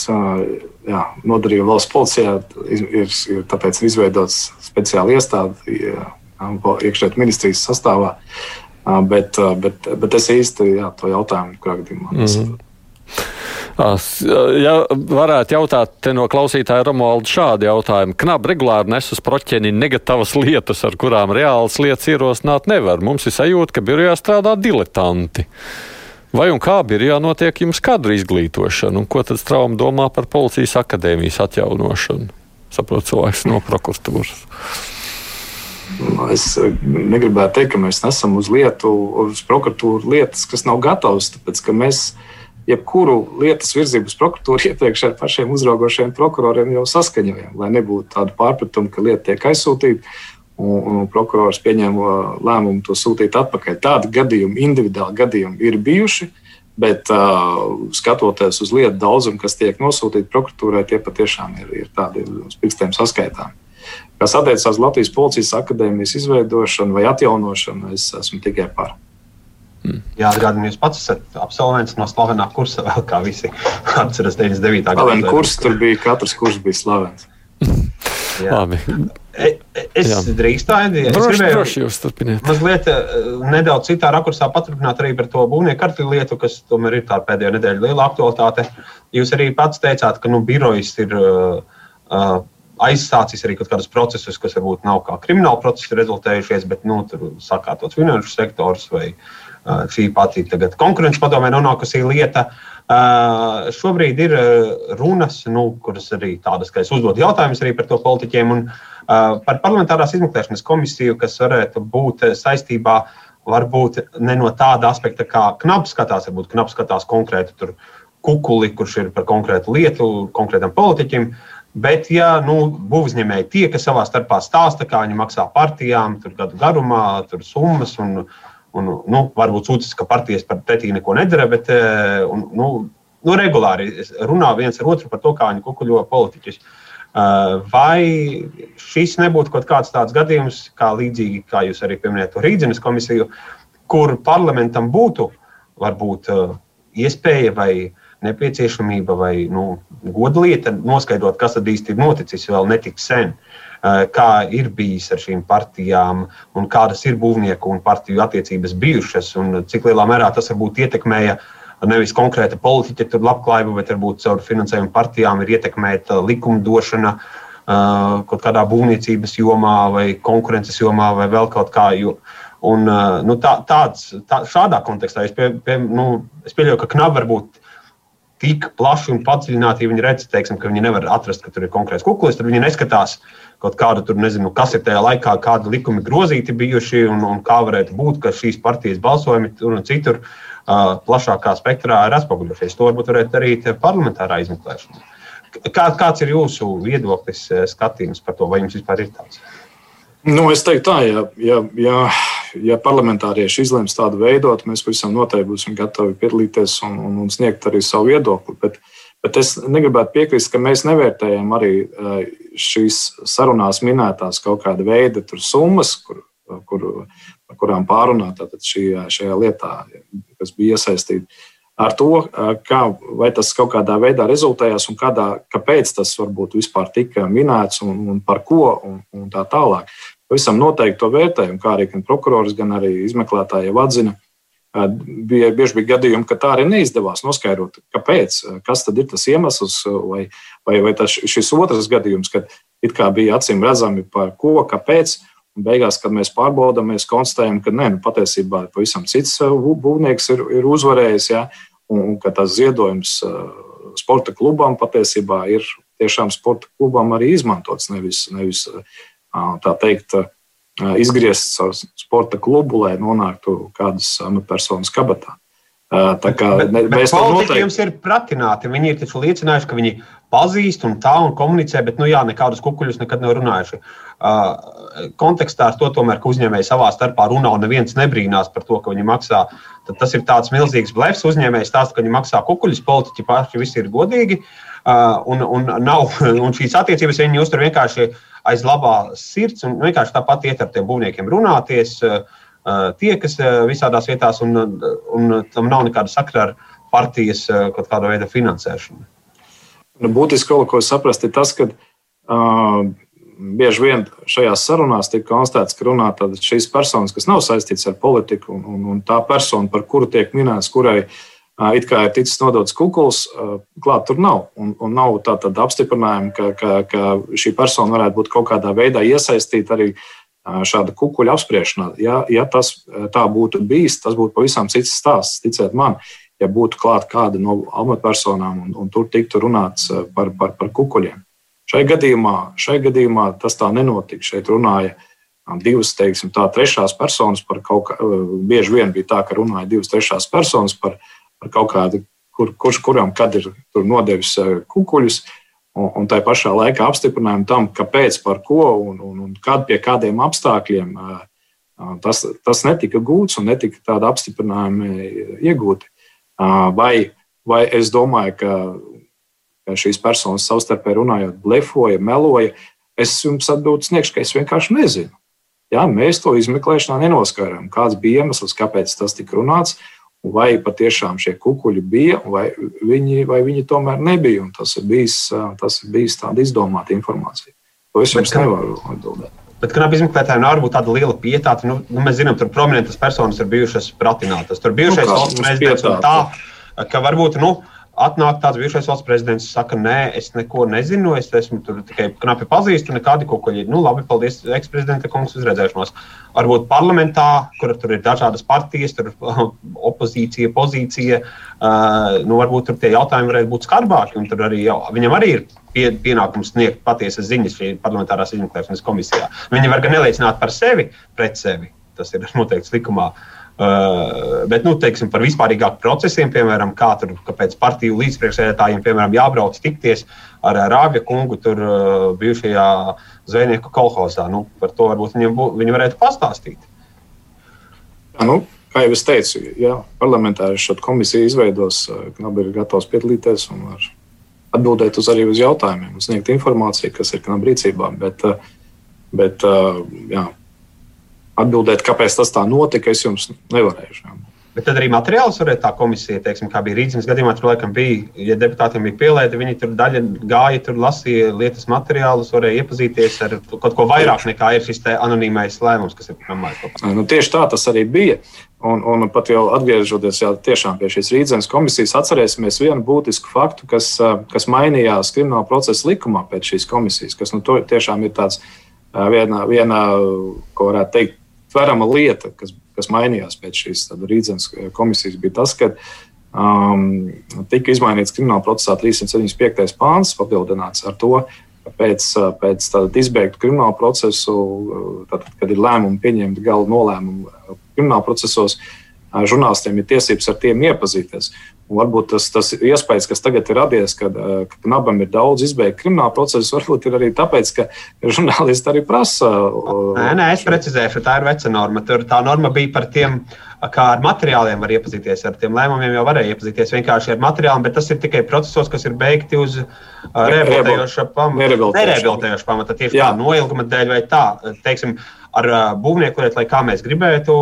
jā, nodarījuma valsts policijā ir, ir, ir tāpēc izveidots speciāla iestāde iekšējā ministrijas sastāvā. Bet, bet, bet es īsti jā, to jautājumu, kurā gadījumā. Mm -hmm. Ja varētu jautāt no klausītāja Romualda šādu jautājumu. Knab regulāri nes uz proķeni negatīvas lietas, ar kurām reālas lietas ierosināt nevar. Mums ir sajūta, ka birojā strādā diletanti. Vai un kā birojā notiek jums kadru izglītošana, un ko tad Strauma domā par policijas akadēmijas atjaunošanu? Saprotu, cilvēks no prokuratūras. Es negribētu teikt, ka mēs nesam uz lietu, uz prokuratūru lietas, kas nav gatavas, tāpēc ka mēs jebkuru lietas virzību uz prokuratūru iepriekš ar pašiem uzraugošiem prokuroriem jau saskaņojam, lai nebūtu tādu pārpratumu, ka lieta tiek aizsūtīta. Un, un prokurors pieņēma lēmumu to sūtīt atpakaļ. Tādi gadījumi, individuāli gadījumi ir bijuši, bet uh, skatoties uz lietu daudzumu, kas tiek nosūtīti prokuratūrai, tie patiešām ir, ir tādi uz pirkstiem saskaitāmi. Kas attiecas uz Latvijas Policijas akadēmijas izveidošanu vai atjaunošanu, es esmu tikai par. Mm. Jāatgādina, jūs pats esat absolvents no slavenā kursa, vēl kā visi atceras 99. gada. Slavens kurs, tur bija katrs kurs bija slavens. Labi. E, e, es Jā. drīkstēju, es gribēju droši jūs turpiniet. Mazliet e, nedaudz citā rakursā paturpināt arī par to būvnieku lietu, kas tomēr ir tā pēdējo nedēļu liela aktualitāte. Jūs arī pats teicāt, ka nu, birojas ir uh, aizsācis arī kaut kādus procesus, kas varbūt nav kā krimināla procesi rezultējušies, bet nu, tur sakārtots finanšu sektors vai uh, šī pati konkurences padomē nonākusi lieta. Šobrīd ir runas, nu, kuras arī tādas, ka es uzdodu jautājumus arī par to politiķiem un par parlamentārās izmeklēšanas komisiju, kas varētu būt saistībā varbūt ne no tāda aspekta, kā knaps skatās, varbūt knaps skatās konkrētu kukuli, kurš ir par konkrētu lietu, konkrētam politiķim. Bet, ja nu, būvniecēji tie, kas savā starpā stāsta, kā viņi maksā partijām, tur gadu garumā, tur summas un Un, nu, varbūt sūdzas, ka partijas par pretī neko nedara, bet eh, un, nu, nu, regulāri runā viens ar otru par to, kā viņi kukuļo politiķus. Vai šis nebūtu kaut kāds tāds gadījums, kā līdzīgi, kā jūs arī pieminējat to Rīdzenes komisiju, kur parlamentam būtu varbūt iespēja vai nepieciešamība vai nu, godlieta noskaidrot, kas tad īsti ir noticis vēl netik sen. Kā ir bijis ar šīm partijām, un kādas ir būvnieku un partiju attiecības bijušas, un cik lielā mērā tas varbūt ietekmēja nevis konkrēta politiķa labklājību, bet varbūt caur finansējumu partijām ir ietekmēta likumdošana kaut kādā būvniecības jomā vai konkurences jomā vai vēl kaut kā. Un, nu, tā, tāds, tā, šādā kontekstā es, pie, pie, nu, es pieļauju, ka knapi var būt tik plaši un padziļināti, viņi redz, teiksim, ka viņi nevar atrast, ka tur ir konkrēts kuklis, tad viņi neskatās kaut kādu tur, nezinu, kas ir tajā laikā, kādi likumi grozīti bijuši un, un kā varētu būt, ka šīs partijas balsojumi tur un citur uh, plašākā spektrā ir atspoguļojušies. To varbūt varētu darīt parlamentārā izmeklēšana. Kā, kāds ir jūsu viedoklis, skatījums par to, vai jums vispār ir tāds? Nu, es teiktu, tā, ja, ja, ja, ja parlamentārieši izlems tādu veidot, mēs pavisam noteikti būsim gatavi piedalīties un, un, un sniegt arī savu viedokli. Bet, bet es negribētu piekrist, ka mēs nevērtējam arī eh, šīs sarunās minētās kaut kāda veida summas, kur, kur, par kurām pārunāt šī, šajā lietā, kas bija iesaistīta ar to, kā, vai tas kaut kādā veidā rezultējās un kādā, kāpēc tas varbūt vispār tika minēts un, un par ko un, un tā tālāk. Pavisam noteikti to vērtējumu, kā arī gan prokurors, gan arī izmeklētāji jau atzina. Bija, bieži bija gadījumi, ka tā arī neizdevās noskaidrot, kāpēc, kas tad ir tas iemesls, vai, vai, vai tas, šis otrs gadījums, kad it kā bija acīm redzami par ko, kāpēc, Un beigās, kad mēs pārbaudām, mēs konstatējam, ka nē, nu, patiesībā pavisam cits būvnieks ir, ir uzvarējis. Ja, un ka tas ziedojums sporta klubam patiesībā ir tiešām sporta klubam arī izmantots. Nevis, nevis tā teikt, izgriezt savu sporta klubu, lai nonāktu kādas amatpersonas kabatā. Tā kā bet, bet, mēs tam noteikti... jums ir pratināti. Viņi ir taču liecinājuši, ka viņi pazīst un tā un komunicē, bet, nu jā, nekādus kukuļus nekad nav runājuši. Uh, kontekstā ar to, tomēr, ka uzņēmēji savā starpā runā un neviens nebrīnās par to, ka viņi maksā, tad tas ir tāds milzīgs blefs. Uzņēmēji stāsta, ka viņi maksā kukuļus, politiķi paši visi ir godīgi. Uh, un, un, nav, un šīs attiecības viņi uztur vienkārši aiz labā sirds un vienkārši tāpat iet ar tiem būvniekiem runāties. Tiekas visādās vietās, un, un tam nav nekāda sakra ar partijas kaut kāda veida finansēšanu. Nu, būtiski kaut ko saprast, ir tas, ka uh, bieži vien šajās sarunās tiek konstatēts, ka runā šīs personas, kas nav saistītas ar politiku, un, un tā persona, par kuru tiek minēts, kurai uh, it kā ir ticis nodots kukuls, uh, klāt tur nav. Un, un nav tāda apstiprinājuma, ka, ka, ka šī persona varētu būt kaut kādā veidā iesaistīta arī uh, šāda kukuļa apspriešanā. Ja, ja tas tā būtu bijis, tas būtu pavisam cits stāsts. Ticiet man, ja būtu klāta kāda no amatpersonām un, un tur tiktu runāts par, par, par kukuļiem. Šai gadījumā, šai gadījumā tas tā nenotika. Šeit runāja divas, teiksim, tā trešās personas par kaut kā. Bieži vien bija tā, ka runāja divas trešās personas par, par kaut kādu, kur, kurš kuram kad ir nodevis kukuļus. Un, un tā pašā laikā apstiprinājumu tam, kāpēc, par ko un, un, un kad, pie kādiem apstākļiem tas, tas netika gūts un netika tāda apstiprinājuma iegūti. Vai, vai es domāju, ka, ka šīs personas savstarpēji runājot, blefoja, meloja, es jums atbildu sniegšu, ka es vienkārši nezinu. Jā, mēs to izmeklēšanā nenoskaidrojam, kāds bija iemesls, kāpēc tas tika runāts vai patiešām šie kukuļi bija, vai viņi, vai viņi tomēr nebija. Tas ir bijis, tas ir bijis tāda izdomāta informācija. To es jums nevaru atbildēt. Bet knapi izmeklētājiem nav varbūt tāda liela pietāta. Nu, nu, mēs zinām, tur prominentas personas ir bijušas pratinātas. Tur bijušais nu, valsts prezidents un tā, ka varbūt. Nu, Atnāk tāds bijušais valsts prezidents, saka, nē, es neko nezinu, es esmu tur tikai knapi pazīstu, nekādi kukuļi. Nu, labi, paldies, eksprezidenta kungs, uzredzēšanos. Varbūt parlamentā, kur tur ir dažādas partijas, tur opozīcija, pozīcija, uh, nu, varbūt tur tie jautājumi varētu būt skarbāki, un tur arī jau, viņam arī ir pie, pienākums sniegt patiesas ziņas šī parlamentārās izmeklēšanas komisijā. Viņi var gan neliecināt par sevi, pret sevi, tas ir noteikts likumā. Uh, Uh, bet, nu, teiksim, par vispārīgākiem procesiem, piemēram, kā tur, kāpēc partiju līdzpriekšsēdētājiem, piemēram, jābrauc tikties ar Rābja kungu, tur uh, bijušajā zvejnieku kolhozā. Nu, par to varbūt viņiem bū, viņi varētu pastāstīt. Jā, nu, kā jau es teicu, ja parlamentāri šo komisiju izveidos, Knabi ir gatavs piedalīties un atbildēt uz arī uz jautājumiem, sniegt informāciju, kas ir kanām rīcībā. Bet, bet jā, atbildēt, kāpēc tas tā notika, es jums nevarēšu. Bet tad arī materiāls varēja tā komisija, teiksim, kā bija Rīgas gadījumā, tur laikam bija, ja deputātiem bija pielaide, viņi tur daļa gāja, tur lasīja lietas materiālus, varēja iepazīties ar kaut ko vairāk nekā ir šis anonīmais lēmums, kas ir programmēts. Nu, tieši tā tas arī bija. Un, un pat jau atgriežoties jā, pie šīs rīzes komisijas, atcerēsimies vienu būtisku faktu, kas, kas mainījās krimināla procesa likumā pēc šīs komisijas, kas nu, tiešām ir tāds viena, viena, ko varētu teikt, tverama lieta, kas kas mainījās pēc šīs rīzes komisijas, bija tas, ka um, tika izmainīts krimināla procesā 375. pāns, papildināts ar to, ka pēc, pēc izbeigtu kriminālu procesu, tad, kad ir lēmumi pieņemti gala nolēmumu krimināla procesos, žurnālistiem ir tiesības ar tiem iepazīties. Un varbūt tas, tas iespējas, kas tagad ir radies, kad, ka Knabam ir daudz izbeigtu kriminālu procesu, varbūt ir arī tāpēc, ka žurnālisti arī prasa. Nē, nē, es precizēšu, tā ir veca norma. Tur tā norma bija par tiem, kā ar materiāliem var iepazīties. Ar tiem lēmumiem jau varēja iepazīties vienkārši ar materiāliem, bet tas ir tikai procesos, kas ir beigti uz rehabilitējoša pamata. Nereabilitējoša pamata, tieši tā noilguma dēļ vai tā. Teiksim, ar būvnieku lietu, lai kā mēs gribētu,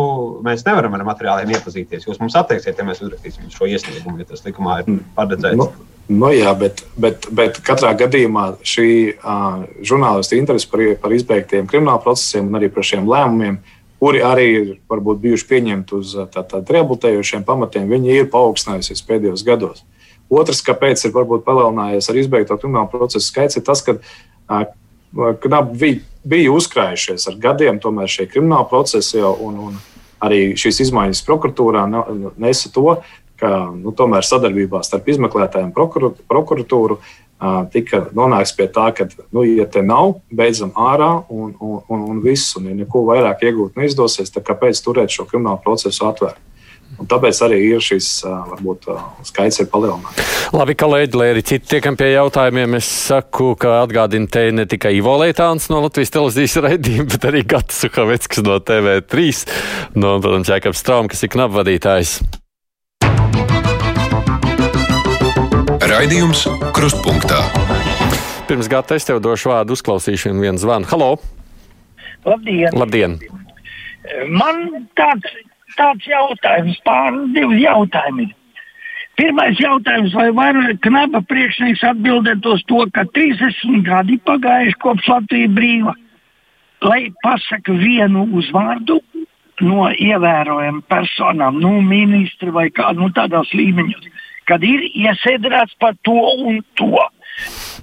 mēs nevaram ar materiāliem iepazīties. Jūs mums atteiksiet, ja mēs uzrakstīsim šo iesniegumu, ja tas likumā ir paredzēts. Nu. Nu, jā, bet, bet, bet katrā gadījumā šī uh, žurnālisti interese par, par izbeigtiem krimināla procesiem un arī par šiem lēmumiem, kuri arī ir varbūt bijuši pieņemti uz tādiem rehabilitējošiem pamatiem, viņi ir paaugstinājusies pēdējos gados. Otrs, kāpēc ir palielinājies ar izbeigto kriminālu procesu skaits, ir tas, ka uh, knapi bija, bija uzkrājušies ar gadiem, tomēr šie krimināli procesi jau, un, un arī šīs izmaiņas prokuratūrā nesa to, ka nu, tomēr sadarbībā starp izmeklētājiem un prokuratūru tika nonākts pie tā, ka, nu, ja te nav, beidzam ārā un, un, un, un viss, un ja neko vairāk iegūt neizdosies, tad kāpēc turēt šo kriminālu procesu atvērtu? Un tāpēc arī ir šis varbūt, skaits ir palielināts. Labi, kolēģi, lai arī citi tiekam pie jautājumiem, es saku, ka atgādina te ne tikai Ivo Leitāns no Latvijas televīzijas raidījuma, bet arī Gatis Suhavecks no TV3, no, protams, Jēkabs Straum, kas ir knapvadītājs. Raidījums Krustpunktā. Pirms gada es tev došu vārdu uzklausīšanu vienu zvanu. Halo! Labdien! Labdien. Man tāds tāds jautājums, pāris divi jautājumi. Pirmais jautājums, vai var knaba priekšnieks atbildēt uz to, ka 30 gadi pagājuši kopš Latvijas brīva, lai pasaka vienu uzvārdu no ievērojama personām, nu, ministri vai kādu nu, tādos līmeņos, kad ir iesēdināts par to un to.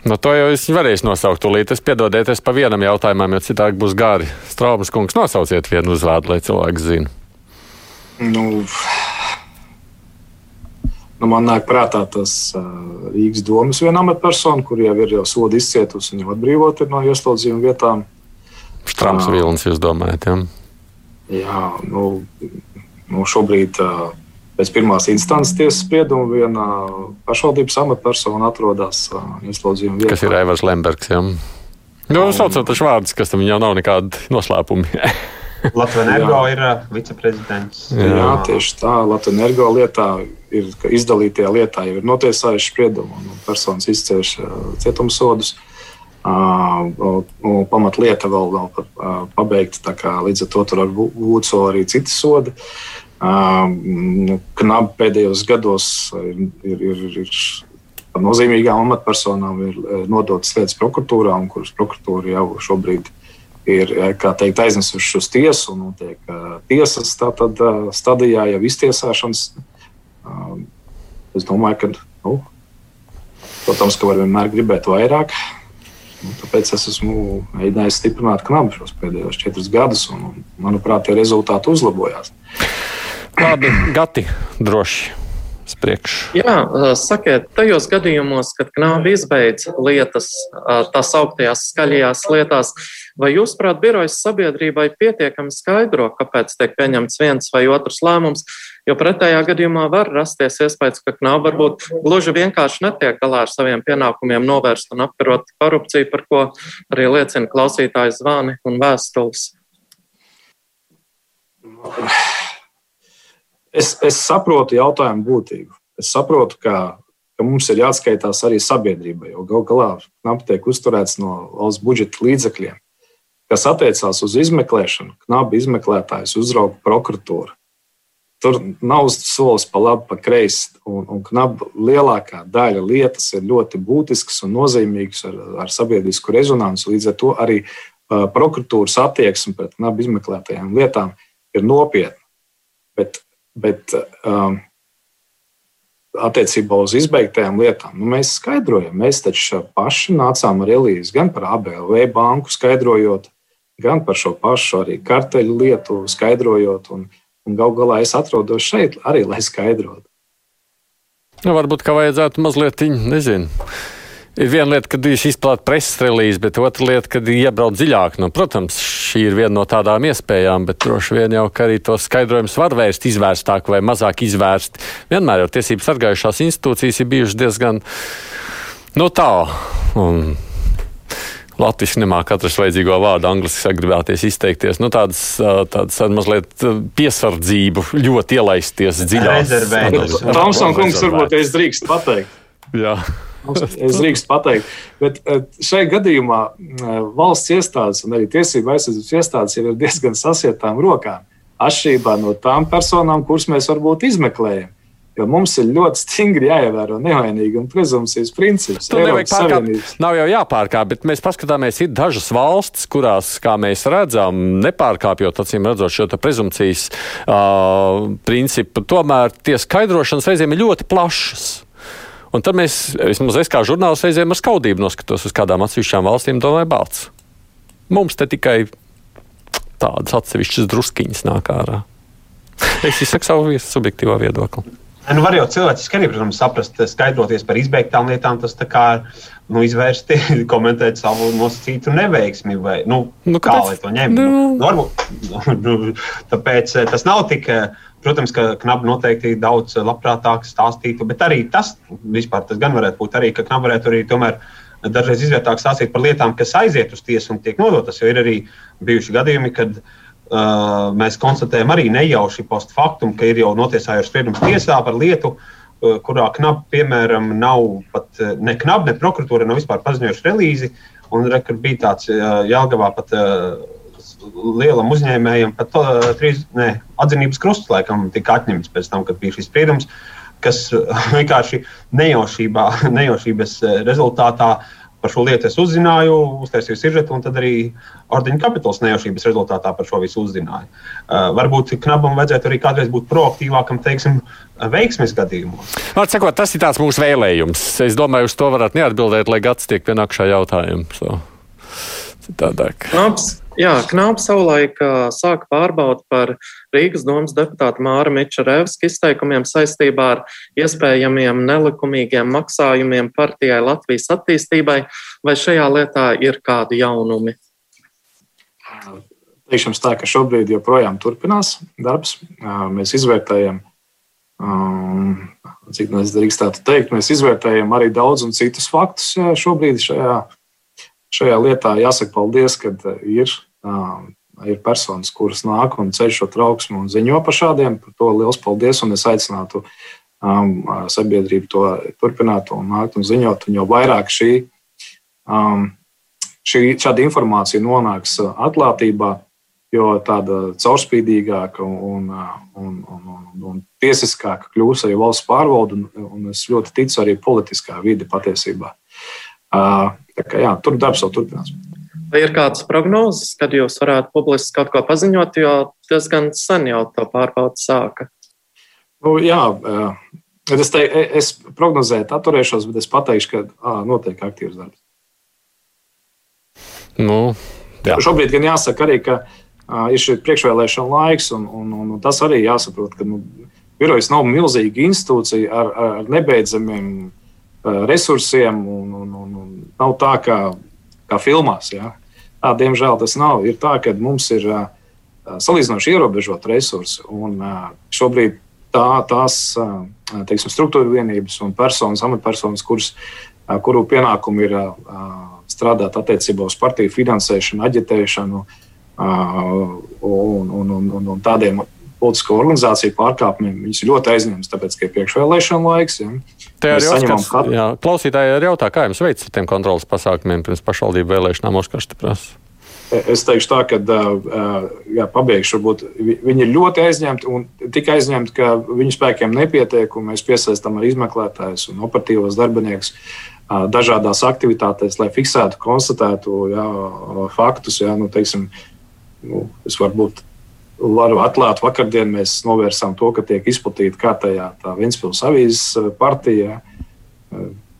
Nu, to jau es varēšu nosaukt tūlīt. Es piedodieties pa vienam jautājumam, jo citādi būs gari. Straumas kungs, nosauciet vienu uzvārdu, lai cilvēks zinātu. Nu, nu, man nāk prātā tas uh, Rīgas domas viena amatpersona, kur jau ir jau sodu izcietusi un jau atbrīvota no ieslodzījuma vietām. Štrams uh, Vilnis, jūs domājat? Ja? Jā, nu, nu šobrīd uh, pēc pirmās instances tiesas sprieduma viena pašvaldības amatpersona atrodas uh, ieslodzījuma vietā. Kas ir Aivars Lembergs? Ja? Nu, saucot taču vārdus, kas tam jau nav nekādi noslēpumi. Latvijas energo ir uh, viceprezidents. Jā, jā, tieši tā. Latvijas energo lietā ir izdalītajā lietā jau ir notiesājuši spriedumu un personas izcēš uh, cietumsodus. Uh, Pamatlieta vēl nav uh, pabeigta, līdz ar to tur var būt arī citi sodi. Uh, nu, Knabi pēdējos gados ir, ir, ir, ir nozīmīgām amatpersonām ir nodotas lietas prokuratūrā, un kuras prokuratūra jau šobrīd ir teikt, aiznesuši uz tiesu un notiek tiesas tātad, stadijā, jau iztiesāšanas. Es domāju, ka, nu, protams, ka var vienmēr gribēt vairāk. Nu, tāpēc es esmu mēģinājis stiprināt knabu šos pēdējos četrus gadus, un, manuprāt, tie rezultāti uzlabojās. Labi, gati droši priekšu? Jā, sakiet, tajos gadījumos, kad knābi izbeidz lietas, tās augtajās skaļajās lietās, vai jūs, prāt, birojas sabiedrībai pietiekami skaidro, kāpēc tiek pieņemts viens vai otrs lēmums? Jo pretējā gadījumā var rasties iespējas, ka knāba varbūt gluži vienkārši netiek galā ar saviem pienākumiem novērst un apkarot korupciju, par ko arī liecina klausītāju zvani un vēstules. Es, es saprotu jautājumu būtību. Es saprotu, ka ka mums ir jāatskaitās arī sabiedrībai, jo gal galā knapi tiek uzturēts no valsts budžeta līdzekļiem. Kas attiecās uz izmeklēšanu, knapi izmeklētājs uzrauga prokuratūra. Tur nav solis pa labi, pa kreisi. Un, un knapi lielākā daļa lietas ir ļoti būtiskas un nozīmīgas ar, ar sabiedrisku rezonanci. Līdz ar to arī prokuratūras attieksme pret knapi izmeklētajām lietām ir nopietna. Bet, bet um, attiecībā uz izbeigtajām lietām. Nu, mēs skaidrojam, mēs taču paši nācām ar Elīzi gan par ABLV banku skaidrojot, gan par šo pašu arī karteļu lietu skaidrojot. Un, un gal galā es atrodos šeit arī, lai skaidrotu. Nu, varbūt, ka vajadzētu mazliet, nezinu ir viena lieta, kad viņš izplatīja preses relīzi, bet otra lieta, kad iebrauc dziļāk. Nu, protams, šī ir viena no tādām iespējām, bet droši vien jau arī tos skaidrojumus var vērst izvērstāk vai mazāk izvērst. Vienmēr jau tiesību sargājušās institūcijas ir bijušas diezgan no nu, tā. Un, Latvijas nemāķi atrast vajadzīgo vārdu, angļuiski sagribēties izteikties. Nu, tādas, tādas mazliet piesardzību, ļoti ielaisties dziļāk. Tomsons kungs, varbūt es drīkst pateikt. Jā. Es drīkstu pateikt, bet eh, šajā gadījumā eh, valsts iestādes un arī tiesību aizsardzības iestādes ir diezgan sasietām rokām. Atšķirībā no tām personām, kuras mēs varbūt izmeklējam. Jo mums ir ļoti stingri jāievēro nevainīga un prezumcijas princips. Tur nevajag pārkāpt. Nav jau jāpārkāp, bet mēs paskatāmies, ir dažas valstis, kurās, kā mēs redzam, nepārkāpjot, acīm redzot, šo prezumcijas uh, principu, tomēr tie skaidrošanas reizēm ir ļoti plašas. Un tad mēs, vismaz es kā žurnālists, reizēm ar skaudību noskatos uz kādām atsevišķām valstīm, domāju, balts. Mums te tikai tādas atsevišķas druskiņas nāk ārā. Es izsaku savu subjektīvo viedokli. Nu, var jau cilvēciski arī, protams, saprast, skaidroties par izbeigtām lietām, tas kā nu, izvērst, komentēt savu nosacītu neveiksmi. Vai, nu, nu, kā lai to ņemtu? Nu. Nu, varbūt, nu, tāpēc eh, tas nav tik. Protams, ka knapi noteikti daudz labprātāk stāstītu, bet arī tas, vispār, tas gan varētu būt arī, ka knapi varētu arī tomēr dažreiz izvērtāk stāstīt par lietām, kas aiziet uz tiesu un tiek nodotas. Jo ir arī bijuši gadījumi, kad uh, mēs konstatējam arī nejauši post factum, ka ir jau notiesājuši spriedums tiesā par lietu, uh, kurā knapi, piemēram, nav pat ne knapi, ne prokuratūra nav vispār paziņojuši relīzi. Un re, bija tāds uh, Jālgavā pat. Uh, lielam uzņēmējam pat uh, trīs ne, atzinības krusts laikam tika atņemts pēc tam, kad bija šis spriedums, kas vienkārši nejaušībā, nejaušības rezultātā par šo lietu es uzzināju, uztaisīju sižetu, un tad arī ordeņa kapitāls nejaušības rezultātā par šo visu uzzināju. Uh, varbūt knabam vajadzētu arī kādreiz būt proaktīvākam, teiksim, veiksmes gadījumos. Var sakot, tas ir tāds mūsu vēlējums. Es domāju, uz to varat neatbildēt, lai gads tiek pienākšā jautājumā. So. Citādāk. Labs. Jā, Knāps savulaik sāka pārbaudi par Rīgas domas deputāta Māra Mičerevska izteikumiem saistībā ar iespējamiem nelikumīgiem maksājumiem partijai Latvijas attīstībai. Vai šajā lietā ir kādi jaunumi? Teikšu jums tā, ka šobrīd joprojām turpinās darbs. Mēs izvērtējam, cik mēs drīkstētu teikt, mēs izvērtējam arī daudz un citus faktus šobrīd šajā, šajā lietā. Jāsaka paldies, ka ir ir personas, kuras nāk un ceļ šo trauksmu un ziņo par šādiem. Par to liels paldies, un es aicinātu um, sabiedrību to turpināt un nākt un ziņot. Un jo vairāk šī, um, šī šāda informācija nonāks atklātībā, jo tāda caurspīdīgāka un, un, un, un, un tiesiskāka kļūs arī valsts pārvalde, un, un es ļoti ticu arī politiskā vide patiesībā. Uh, kā, jā, tur darbs vēl turpinās. Vai ir kādas prognozes, kad jūs varētu publiski kaut ko paziņot, jo diezgan sen jau to pārbaudi sāka? Nu, jā, es, te, es prognozēju, atturēšos, bet es pateikšu, ka ā, notiek aktīvs darbs. Nu, jā. Šobrīd gan jāsaka arī, ka uh, ir šis priekšvēlēšana laiks, un, un, un, un tas arī jāsaprot, ka nu, birojas nav milzīga institūcija ar, ar nebeidzamiem resursiem, un, un, un, un nav tā, ka kā filmās. Ja? Tā, diemžēl tas nav. Ir tā, ka mums ir salīdzinoši ierobežot resursi. Un šobrīd tā, tās teiksim, struktūra vienības un personas, amatpersonas, kuras, kuru pienākumu ir strādāt attiecībā uz partiju finansēšanu, aģitēšanu un, un, un, un, un tādiem politisko organizāciju pārkāpumiem. Viņas ir ļoti aizņemtas, tāpēc, ka ir priekšvēlēšana laiks. Ja. Te arī Oskars, kat... jā, klausītāji ir jautā, kā jums veids ar tiem kontrolas pasākumiem pirms pašvaldību vēlēšanām Oskars prasa. Es teikšu tā, ka jā, pabeigšu, varbūt viņi ir ļoti aizņemti un tik aizņemti, ka viņu spēkiem nepietiek, mēs piesaistām arī izmeklētājus un operatīvos darbiniekus dažādās aktivitātēs, lai fiksētu, konstatētu jā, faktus. Jā, nu, teiksim, nu, es varbūt varu atklāt, vakardien mēs novērsām to, ka tiek izplatīta kārtējā tā Ventspils avīzes partija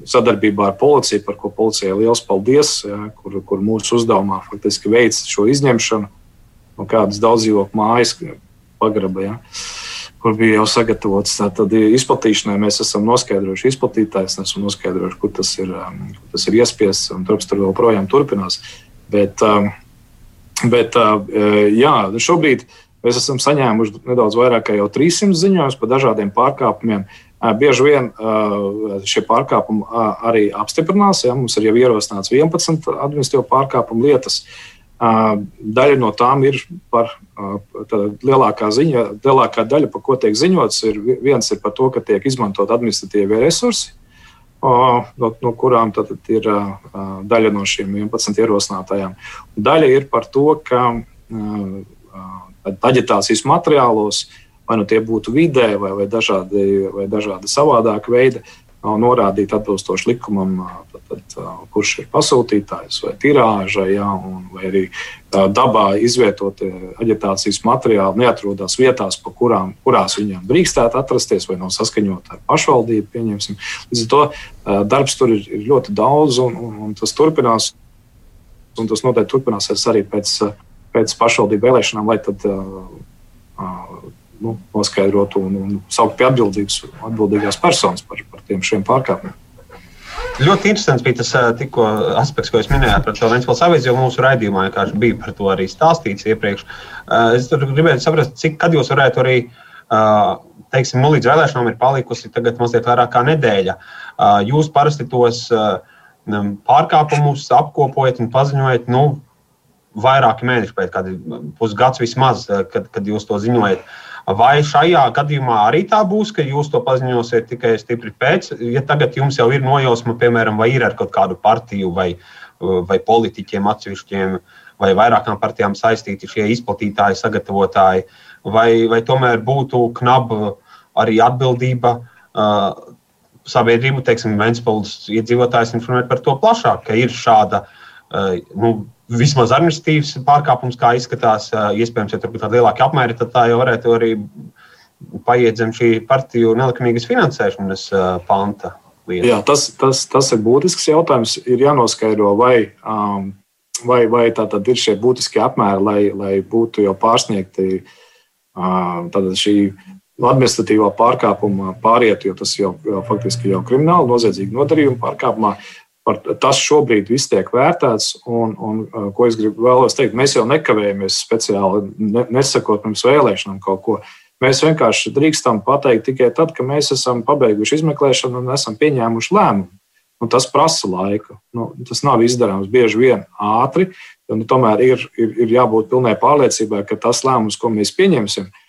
sadarbībā ar policiju, par ko policijai liels paldies, ja, kur, kur mūsu uzdevumā faktiski veids šo izņemšanu no kādas daudzdzīvokļu mājas pagraba. Ja, kur bija jau sagatavots. Tad izplatīšanai mēs esam noskaidrojuši, izplatītājs esam noskaidrojuši, kur tas ir, kur tas ir iespiests, un darbs tur joprojām turpinās. Bet, bet jā, šobrīd mēs esam saņēmuši nedaudz vairāk kā 300 ziņojumus par dažādiem pārkāpumiem. Bieži vien šie pārkāpumi arī apstiprinās. Ja, mums ir jau ierosināts 11 administratīvo pārkāpumu lietas. Daļa no tām ir par lielākā ziņa, lielākā daļa, par ko tiek ziņots, ir viens ir par to, ka tiek izmantot administratīvie resursi, no, no kurām tad ir daļa no šīm 11 ierosinātajām. Daļa ir par to, ka aģitācijas materiālos vai nu tie būtu vidē, vai, vai, dažādi, vai dažādi savādāki veidi, norādīt atbilstoši likumam, tad, tad, kurš ir pasūtītājs vai tirāža, ja, vai arī dabā izvietot aģitācijas materiāli neatrodas vietās, kurām, kurās viņiem drīkstētu atrasties, vai nav saskaņot ar pašvaldību. Līdz ar to darbs tur ir, ir ļoti daudz, un, un, un tas turpinās. Un tas noteikti turpināsies arī pēc, pēc pašvaldību vēlēšanām, lai tad nu, noskaidrot un, un saukt pie atbildības atbildīgās personas par, par tiem šiem pārkāpumiem. Ļoti interesants bija tas tikko aspekts, ko jūs minējāt par to Vēncpils avīzi, jo mūsu raidījumā vienkārši bija par to arī stāstīts iepriekš. Es gribēju saprast, cik kad jūs varētu arī, teiksim, nu, līdz vēlēšanām ir palikusi tagad mazliet vairāk kā nedēļa. Jūs parasti tos pārkāpumus apkopojat un paziņojat, nu, vairāki mēneši pēc, kādi pusgads vismaz, kad, kad jūs to ziņojat. Vai šajā gadījumā arī tā būs, ka jūs to paziņosiet tikai stipri pēc, ja tagad jums jau ir nojausma, piemēram, vai ir ar kaut kādu partiju vai, vai politiķiem atsevišķiem vai vairākām partijām saistīti šie izplatītāji, sagatavotāji, vai, vai tomēr būtu knaba arī atbildība uh, sabiedrību, teiksim, Vēnspilsnes iedzīvotājs informēt par to plašāk, ka ir šāda uh, nu, vismaz administratīvs pārkāpums, kā izskatās. Iespējams, ja tur būtu tāda lielāka apmēra, tad tā jau varētu arī paiet zem šī partiju nelikumīgas finansēšanas panta. Lieta. Jā, tas, tas, tas ir būtisks jautājums. Ir jānoskaidro, vai, um, vai, vai tā tad ir šie būtiskie apmēri, lai, lai būtu jau pārsniegti uh, šī administratīvā pārkāpuma pāriet, jo tas jau, jau faktiski jau krimināla noziedzīga nodarījuma pārkāpumā. Par tas šobrīd viss tiek vērtēts, un, un uh, ko es gribu vēlos teikt, mēs jau nekavējamies speciāli ne, nesakot pirms vēlēšanām kaut ko. Mēs vienkārši drīkstam pateikt tikai tad, kad mēs esam pabeiguši izmeklēšanu un esam pieņēmuši lēmumu. Un tas prasa laiku. Nu, tas nav izdarāms bieži vien ātri. Nu, tomēr ir, ir, ir jābūt pilnai pārliecībai, ka tas lēmums, ko mēs pieņemsim, ir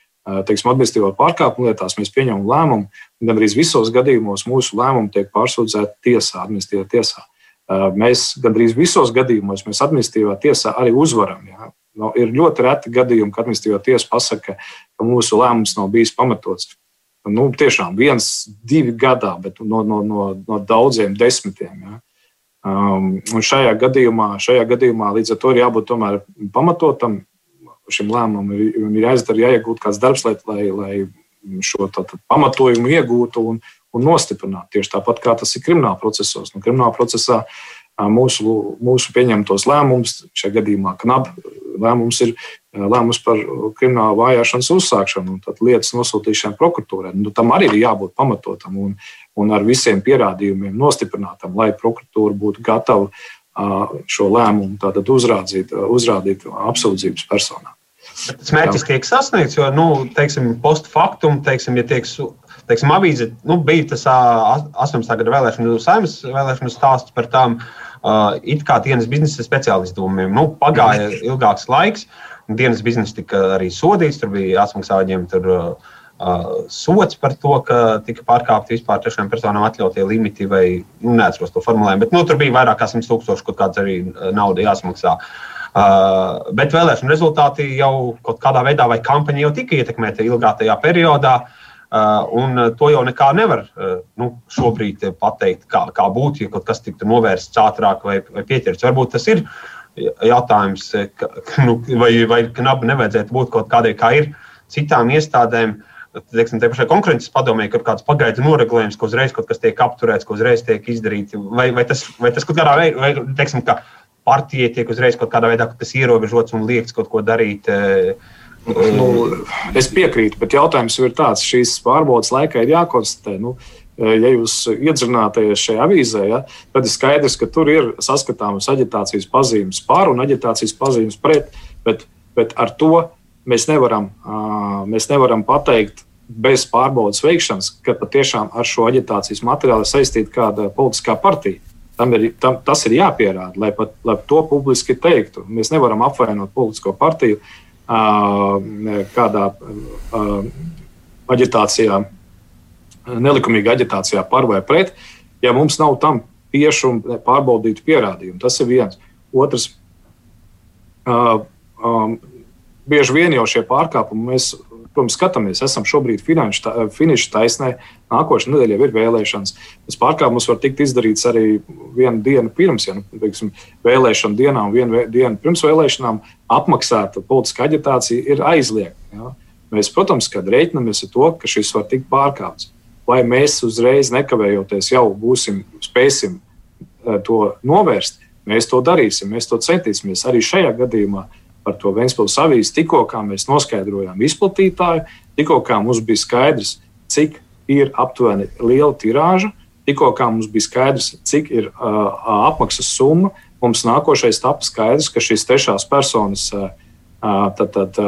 teiksim, administratīvā pārkāpuma lietās mēs pieņemam lēmumu, un gandrīz visos gadījumos mūsu lēmumi tiek pārsūdzēti tiesā, administratīvā tiesā. Mēs gandrīz visos gadījumos mēs administratīvā tiesā arī uzvaram. Jā. Nu, ir ļoti reti gadījumi, kad administratīvā tiesa pasaka, ka mūsu lēmums nav bijis pamatots. Nu, tiešām viens, divi gadā, bet no, no, no, no daudziem desmitiem. Jā. Um, šajā, gadījumā, šajā gadījumā līdz ar to ir jābūt tomēr pamatotam, šim lēmumam ir, ir jāizdara, jāiegūt kāds darbs, lai, lai, lai šo tātad, pamatojumu iegūtu un, un nostiprinātu. Tieši tāpat kā tas ir krimināla procesos. Nu, krimināla procesā mūsu, mūsu pieņemtos lēmumus, šajā gadījumā KNAB lēmums ir lēmums par kriminālu vajāšanas uzsākšanu un lietas nosūtīšanu prokuratūrai. Nu, tam arī ir jābūt pamatotam un, un ar visiem pierādījumiem nostiprinātam, lai prokuratūra būtu gatava šo lēmumu uzrādīt, uzrādīt apsūdzības personām. Tas mērķis tiek sasniegts, jo, nu, teiksim, postfaktum, teiksim, ja tiek, teiksim, avīze, nu, bija tas 18. gada vēlēšanu saimnes vēlēšanu stāsts par tām uh, it kā dienas biznesa speciālistūmiem. Nu, pagāja ilgāks laiks, dienas biznesa tika arī sodīts, tur bija jāsmaksā viņiem tur, uh, sots par to, ka tika pārkāpti vispār trešajām personām atļautie limiti, vai nu, neatceros to formulējumu, bet nu, tur bija vairāk kā 100 tūkstoši, kaut kāds arī nauda jāsmaksā. Uh, bet vēlēšana rezultāti jau kaut kādā veidā, vai kampaņa jau tika ietekmēta ilgākajā periodā. Uh, un to jau nekā nevar uh, nu, šobrīd pateikt, kā, kā būtu, ja kaut kas tiktu novērsts ātrāk vai, vai pieķerts. Varbūt tas ir uh, jautājums, ka, nu, vai, vai knapi nevajadzētu būt kaut kādai, kā ir citām iestādēm. Teiksim, te pašai konkurences padomē, ka kāds pagaidu noregulējums, ka uzreiz kaut kas tiek apturēts, ka uzreiz tiek izdarīts. Vai, vai, tas, vai tas kaut kādā veidā, vai teiksim, ka partija tiek uzreiz kaut kādā veidā tas ierobežots un liekts kaut ko darīt. Eh, nu, es piekrītu, bet jautājums ir tāds, šīs pārbaudas laikā ir jākonstatē. Nu, Eh, ja jūs iedzināties šajā avīzē, ja, tad ir skaidrs, ka tur ir saskatāmas aģitācijas pazīmes par un aģitācijas pazīmes pret. Bet, bet ar to mēs nevaram, mēs nevaram pateikt bez pārbaudas veikšanas, ka patiešām ar šo aģitācijas materiālu saistīta kāda politiskā partija. Tam ir, tam, tas ir jāpierāda, lai, pat, lai to publiski teiktu. Mēs nevaram apvainot politisko partiju kādā aģitācijā nelikumīga aģitācijā par vai pret, ja mums nav tam tiešu un pārbaudītu pierādījumu. Tas ir viens. Otrs, uh, um, bieži vien jau šie pārkāpumi mēs. Protams, skatāmies, esam šobrīd finiša taisnē. Nākošais nedēļa jau ir vēlēšanas. Tas pārkāpums var tikt izdarīts arī vienu dienu pirms, ja nu, teiksim, vēlēšana dienā un vienu dienu pirms vēlēšanām apmaksāta politiska aģitācija ir aizliegta. Ja. Mēs, protams, kad rēķinamies ar to, ka šis var tikt pārkāpts vai mēs uzreiz nekavējoties jau būsim, spēsim eh, to novērst, mēs to darīsim, mēs to centīsimies. Arī šajā gadījumā par to Vēnspils avīzi. Tikko mēs noskaidrojām izplatītāju, tikko mums bija skaidrs, cik ir aptuveni liela tirāža, tikko mums bija skaidrs, cik ir uh, apmaksas summa, mums nākošais taps skaidrs, ka šīs trešās personas uh, tad, tad,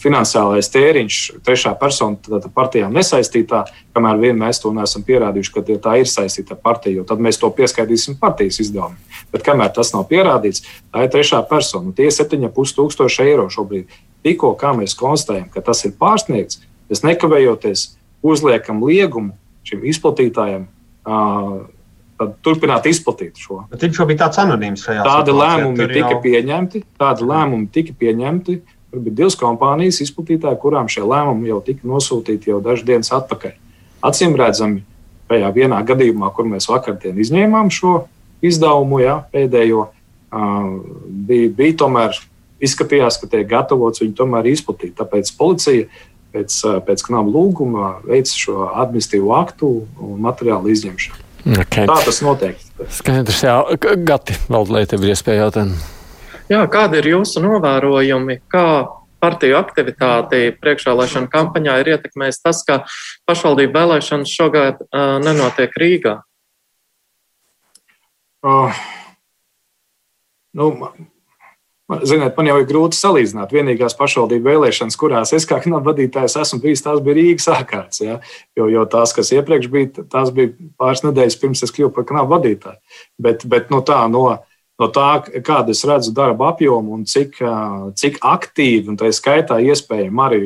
finansiālais tēriņš trešā persona tad, partijām nesaistītā, kamēr vien mēs to neesam pierādījuši, ka tā ir saistīta ar partiju, tad mēs to pieskaitīsim partijas izdevumiem. Bet kamēr tas nav pierādīts, tā ir trešā persona. Tie ir 7,5 tūkstoši eiro šobrīd. Tikko mēs konstatējam, ka tas ir pārsniegts, mēs nekavējoties uzliekam liegumu šim izplatītājam turpināt izplatīt šo. Bet viņš jau bija tāds anonīms šajā Tādi lēmumi jau... tika pieņemti. Tādi lēmumi tika pieņemti. Tur bija divas kompānijas izplatītāji, kurām šie lēmumi jau tika nosūtīti jau dažas dienas atpakaļ. Acīm redzami, tajā vienā gadījumā, kur mēs vakardien izņēmām šo izdevumu, jā, pēdējo, bija, bija tomēr izskatījās, ka tiek gatavots viņu tomēr izplatīt. Tāpēc policija pēc, pēc knaba lūguma veic šo administratīvo aktu un materiālu izņemšanu. Okay. Tā tas notiek. Skaidrs, jā. Gati, lai tev ir iespēja jautāt. Jā, kādi ir jūsu novērojumi? Kā partiju aktivitāti priekšvēlēšana kampaņā ir ietekmējis tas, ka pašvaldību vēlēšanas šogad uh, nenotiek Rīgā? Uh, nu, Ziniet, man jau ir grūti salīdzināt. Vienīgās pašvaldību vēlēšanas, kurās es kā knaba vadītājs esmu bijis, tās bija Rīgas ārkārtas. Ja? Jo, jo tās, kas iepriekš bija, tās bija pāris nedēļas pirms es kļuvu par knaba vadītāju. Bet, bet no, tā, no, no tā, kāda es redzu darba apjomu un cik, cik aktīvi, un tā skaitā iespējami arī,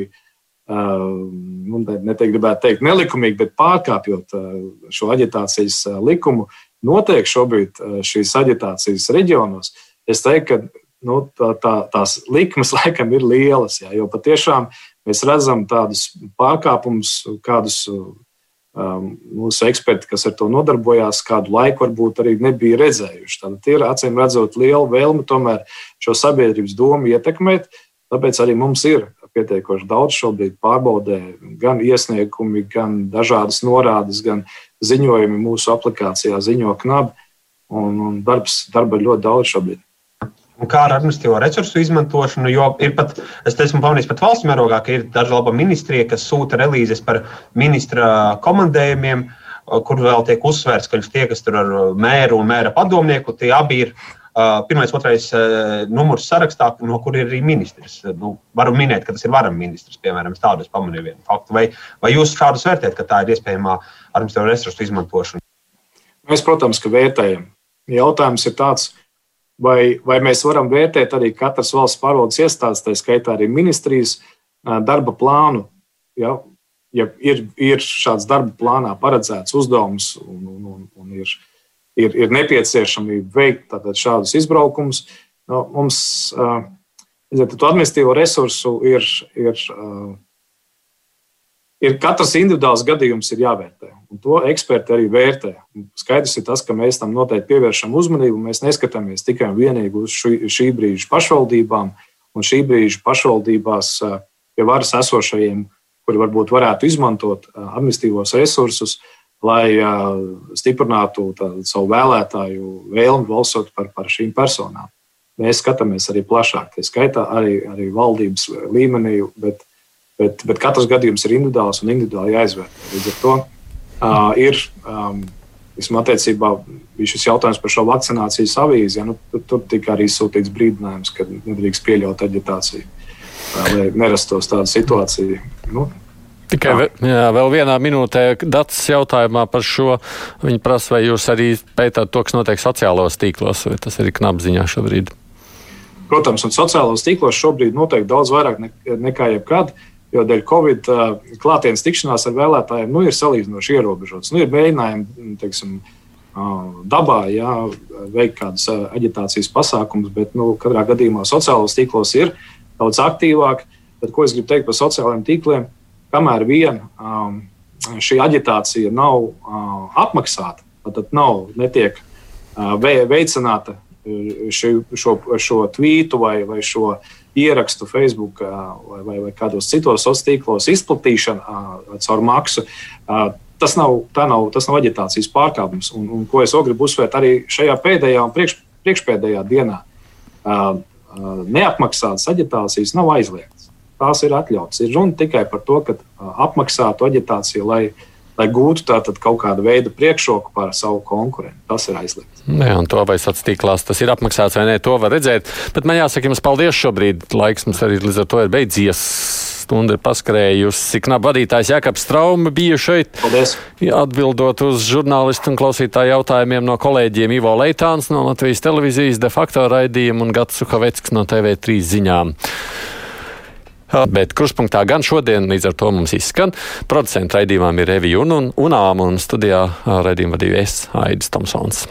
nu, neteikt, gribētu teikt, nelikumīgi, bet pārkāpjot šo aģitācijas likumu, notiek šobrīd šīs aģitācijas reģionos. Es teiktu, ka nu, tā, tā, tās likmes laikam ir lielas. Jā, jo patiešām mēs redzam tādus pārkāpumus, kādus um, mūsu eksperti, kas ar to nodarbojās, kādu laiku varbūt arī nebija redzējuši. Tad ir acīm redzot liela vēlme tomēr šo sabiedrības domu ietekmēt. Tāpēc arī mums ir pietiekoši daudz šobrīd pārbaudē, gan iesniegumi, gan dažādas norādes, gan ziņojumi mūsu aplikācijā, ziņo knabi. Un, un darbs, darba ir ļoti daudz šobrīd un kā ar administratīvo resursu izmantošanu. Jo ir pat, es esmu pamanījis, pat valsts mērogā, ka ir daži laba ministrija, kas sūta relīzes par ministra komandējumiem, kur vēl tiek uzsvērts, ka tie, kas tur ar mēru un mēra padomnieku, tie abi ir. Pirmais, otrais numurs sarakstā, no kur ir arī ministrs. Nu, varu minēt, ka tas ir varam ministrs, piemēram, tādu es pamanīju vienu faktu. Vai, vai jūs šādus vērtējat, ka tā ir iespējama administratīva resursu izmantošana? Mēs, protams, ka vērtējam. Jautājums ir tāds, vai, vai mēs varam vērtēt arī katras valsts pārvaldes iestādes, tā skaitā arī ministrijas darba plānu. Ja, ja ir, ir šāds darba plānā paredzēts uzdevums un, un, un, un ir, ir, ir nepieciešamība veikt šādus izbraukumus, nu, mums to administratīvo resursu ir, ir, ir katrs individuāls gadījums ir jāvērtē. Un to eksperti arī vērtē. Skaidrs ir tas, ka mēs tam noteikti pievēršam uzmanību. Mēs neskatāmies tikai un vienīgi uz šī, šī brīža pašvaldībām un šī brīža pašvaldībās pie varas esošajiem, kuri varbūt varētu izmantot administratīvos resursus, lai stiprinātu savu vēlētāju vēlmi balsot par, par šīm personām. Mēs skatāmies arī plašāk, tā skaitā arī, arī valdības līmenī, bet, bet, bet katrs gadījums ir individuāls un individuāli jāizvērtē. Līdz ar to uh, ir. Um, Vismaz attiecībā šis jautājums par šo vakcinācijas avīzi. Ja, nu, tur, tur tika arī sūtīts brīdinājums, ka nedrīkst pieļaut aģitāciju, lai nerastos tāda situācija. Nu, Tikai jā. Jā, vēl vienā minūtē datus jautājumā par šo. Viņi prasa, vai jūs arī pētāt to, kas notiek sociālos tīklos, vai tas ir knapziņā šobrīd? Protams, un sociālos tīklos šobrīd notiek daudz vairāk nekā jebkad. Uh, jo dēļ Covid klātienes tikšanās ar vēlētājiem nu, ir salīdzinoši ierobežotas. Nu, ir mēģinājumi teiksim, dabā jā, veikt kādas aģitācijas pasākumus, bet nu, katrā gadījumā sociālos tīklos ir daudz aktīvāk. Bet, ko es gribu teikt par sociālajiem tīkliem? Kamēr vien um, šī aģitācija nav uh, apmaksāta, tad nav, netiek uh, veicināta ši, šo, šo tvītu vai, vai šo uh, ierakstu Facebook vai, vai, vai kādos citos sociālos tīklos izplatīšana caur maksu. Tas nav, nav, tas nav aģitācijas pārkāpums. Un, un ko es gribu uzsvērt arī šajā pēdējā un priekš, priekšpēdējā dienā. Neapmaksātas aģitācijas nav aizliegtas. Tās ir atļautas. Ir runa tikai par to, ka apmaksātu aģitāciju, lai uh, lai gūtu tātad kaut kādu veidu priekšroku pār savu konkurentu. Tas ir aizliegts. Jā, un to vai sociālās tīklās tas ir apmaksāts vai nē, to var redzēt. Bet man jāsaka jums paldies šobrīd. Laiks mums arī līdz ar to ir beidzies. Stunda ir paskrējusi. Knap vadītājs Jākaps Straumi bija šeit. Paldies. Atbildot uz žurnālistu un klausītāju jautājumiem no kolēģiem Ivo Leitāns no Latvijas televīzijas de facto raidījuma un Gats Suhaveckis no TV3 ziņām. Bet kruspunktā gan šodien līdz ar to mums izskan. Producenta raidījumam ir Revija un, un Unām un studijā raidījumu vadīju es, Aidis Tomsons.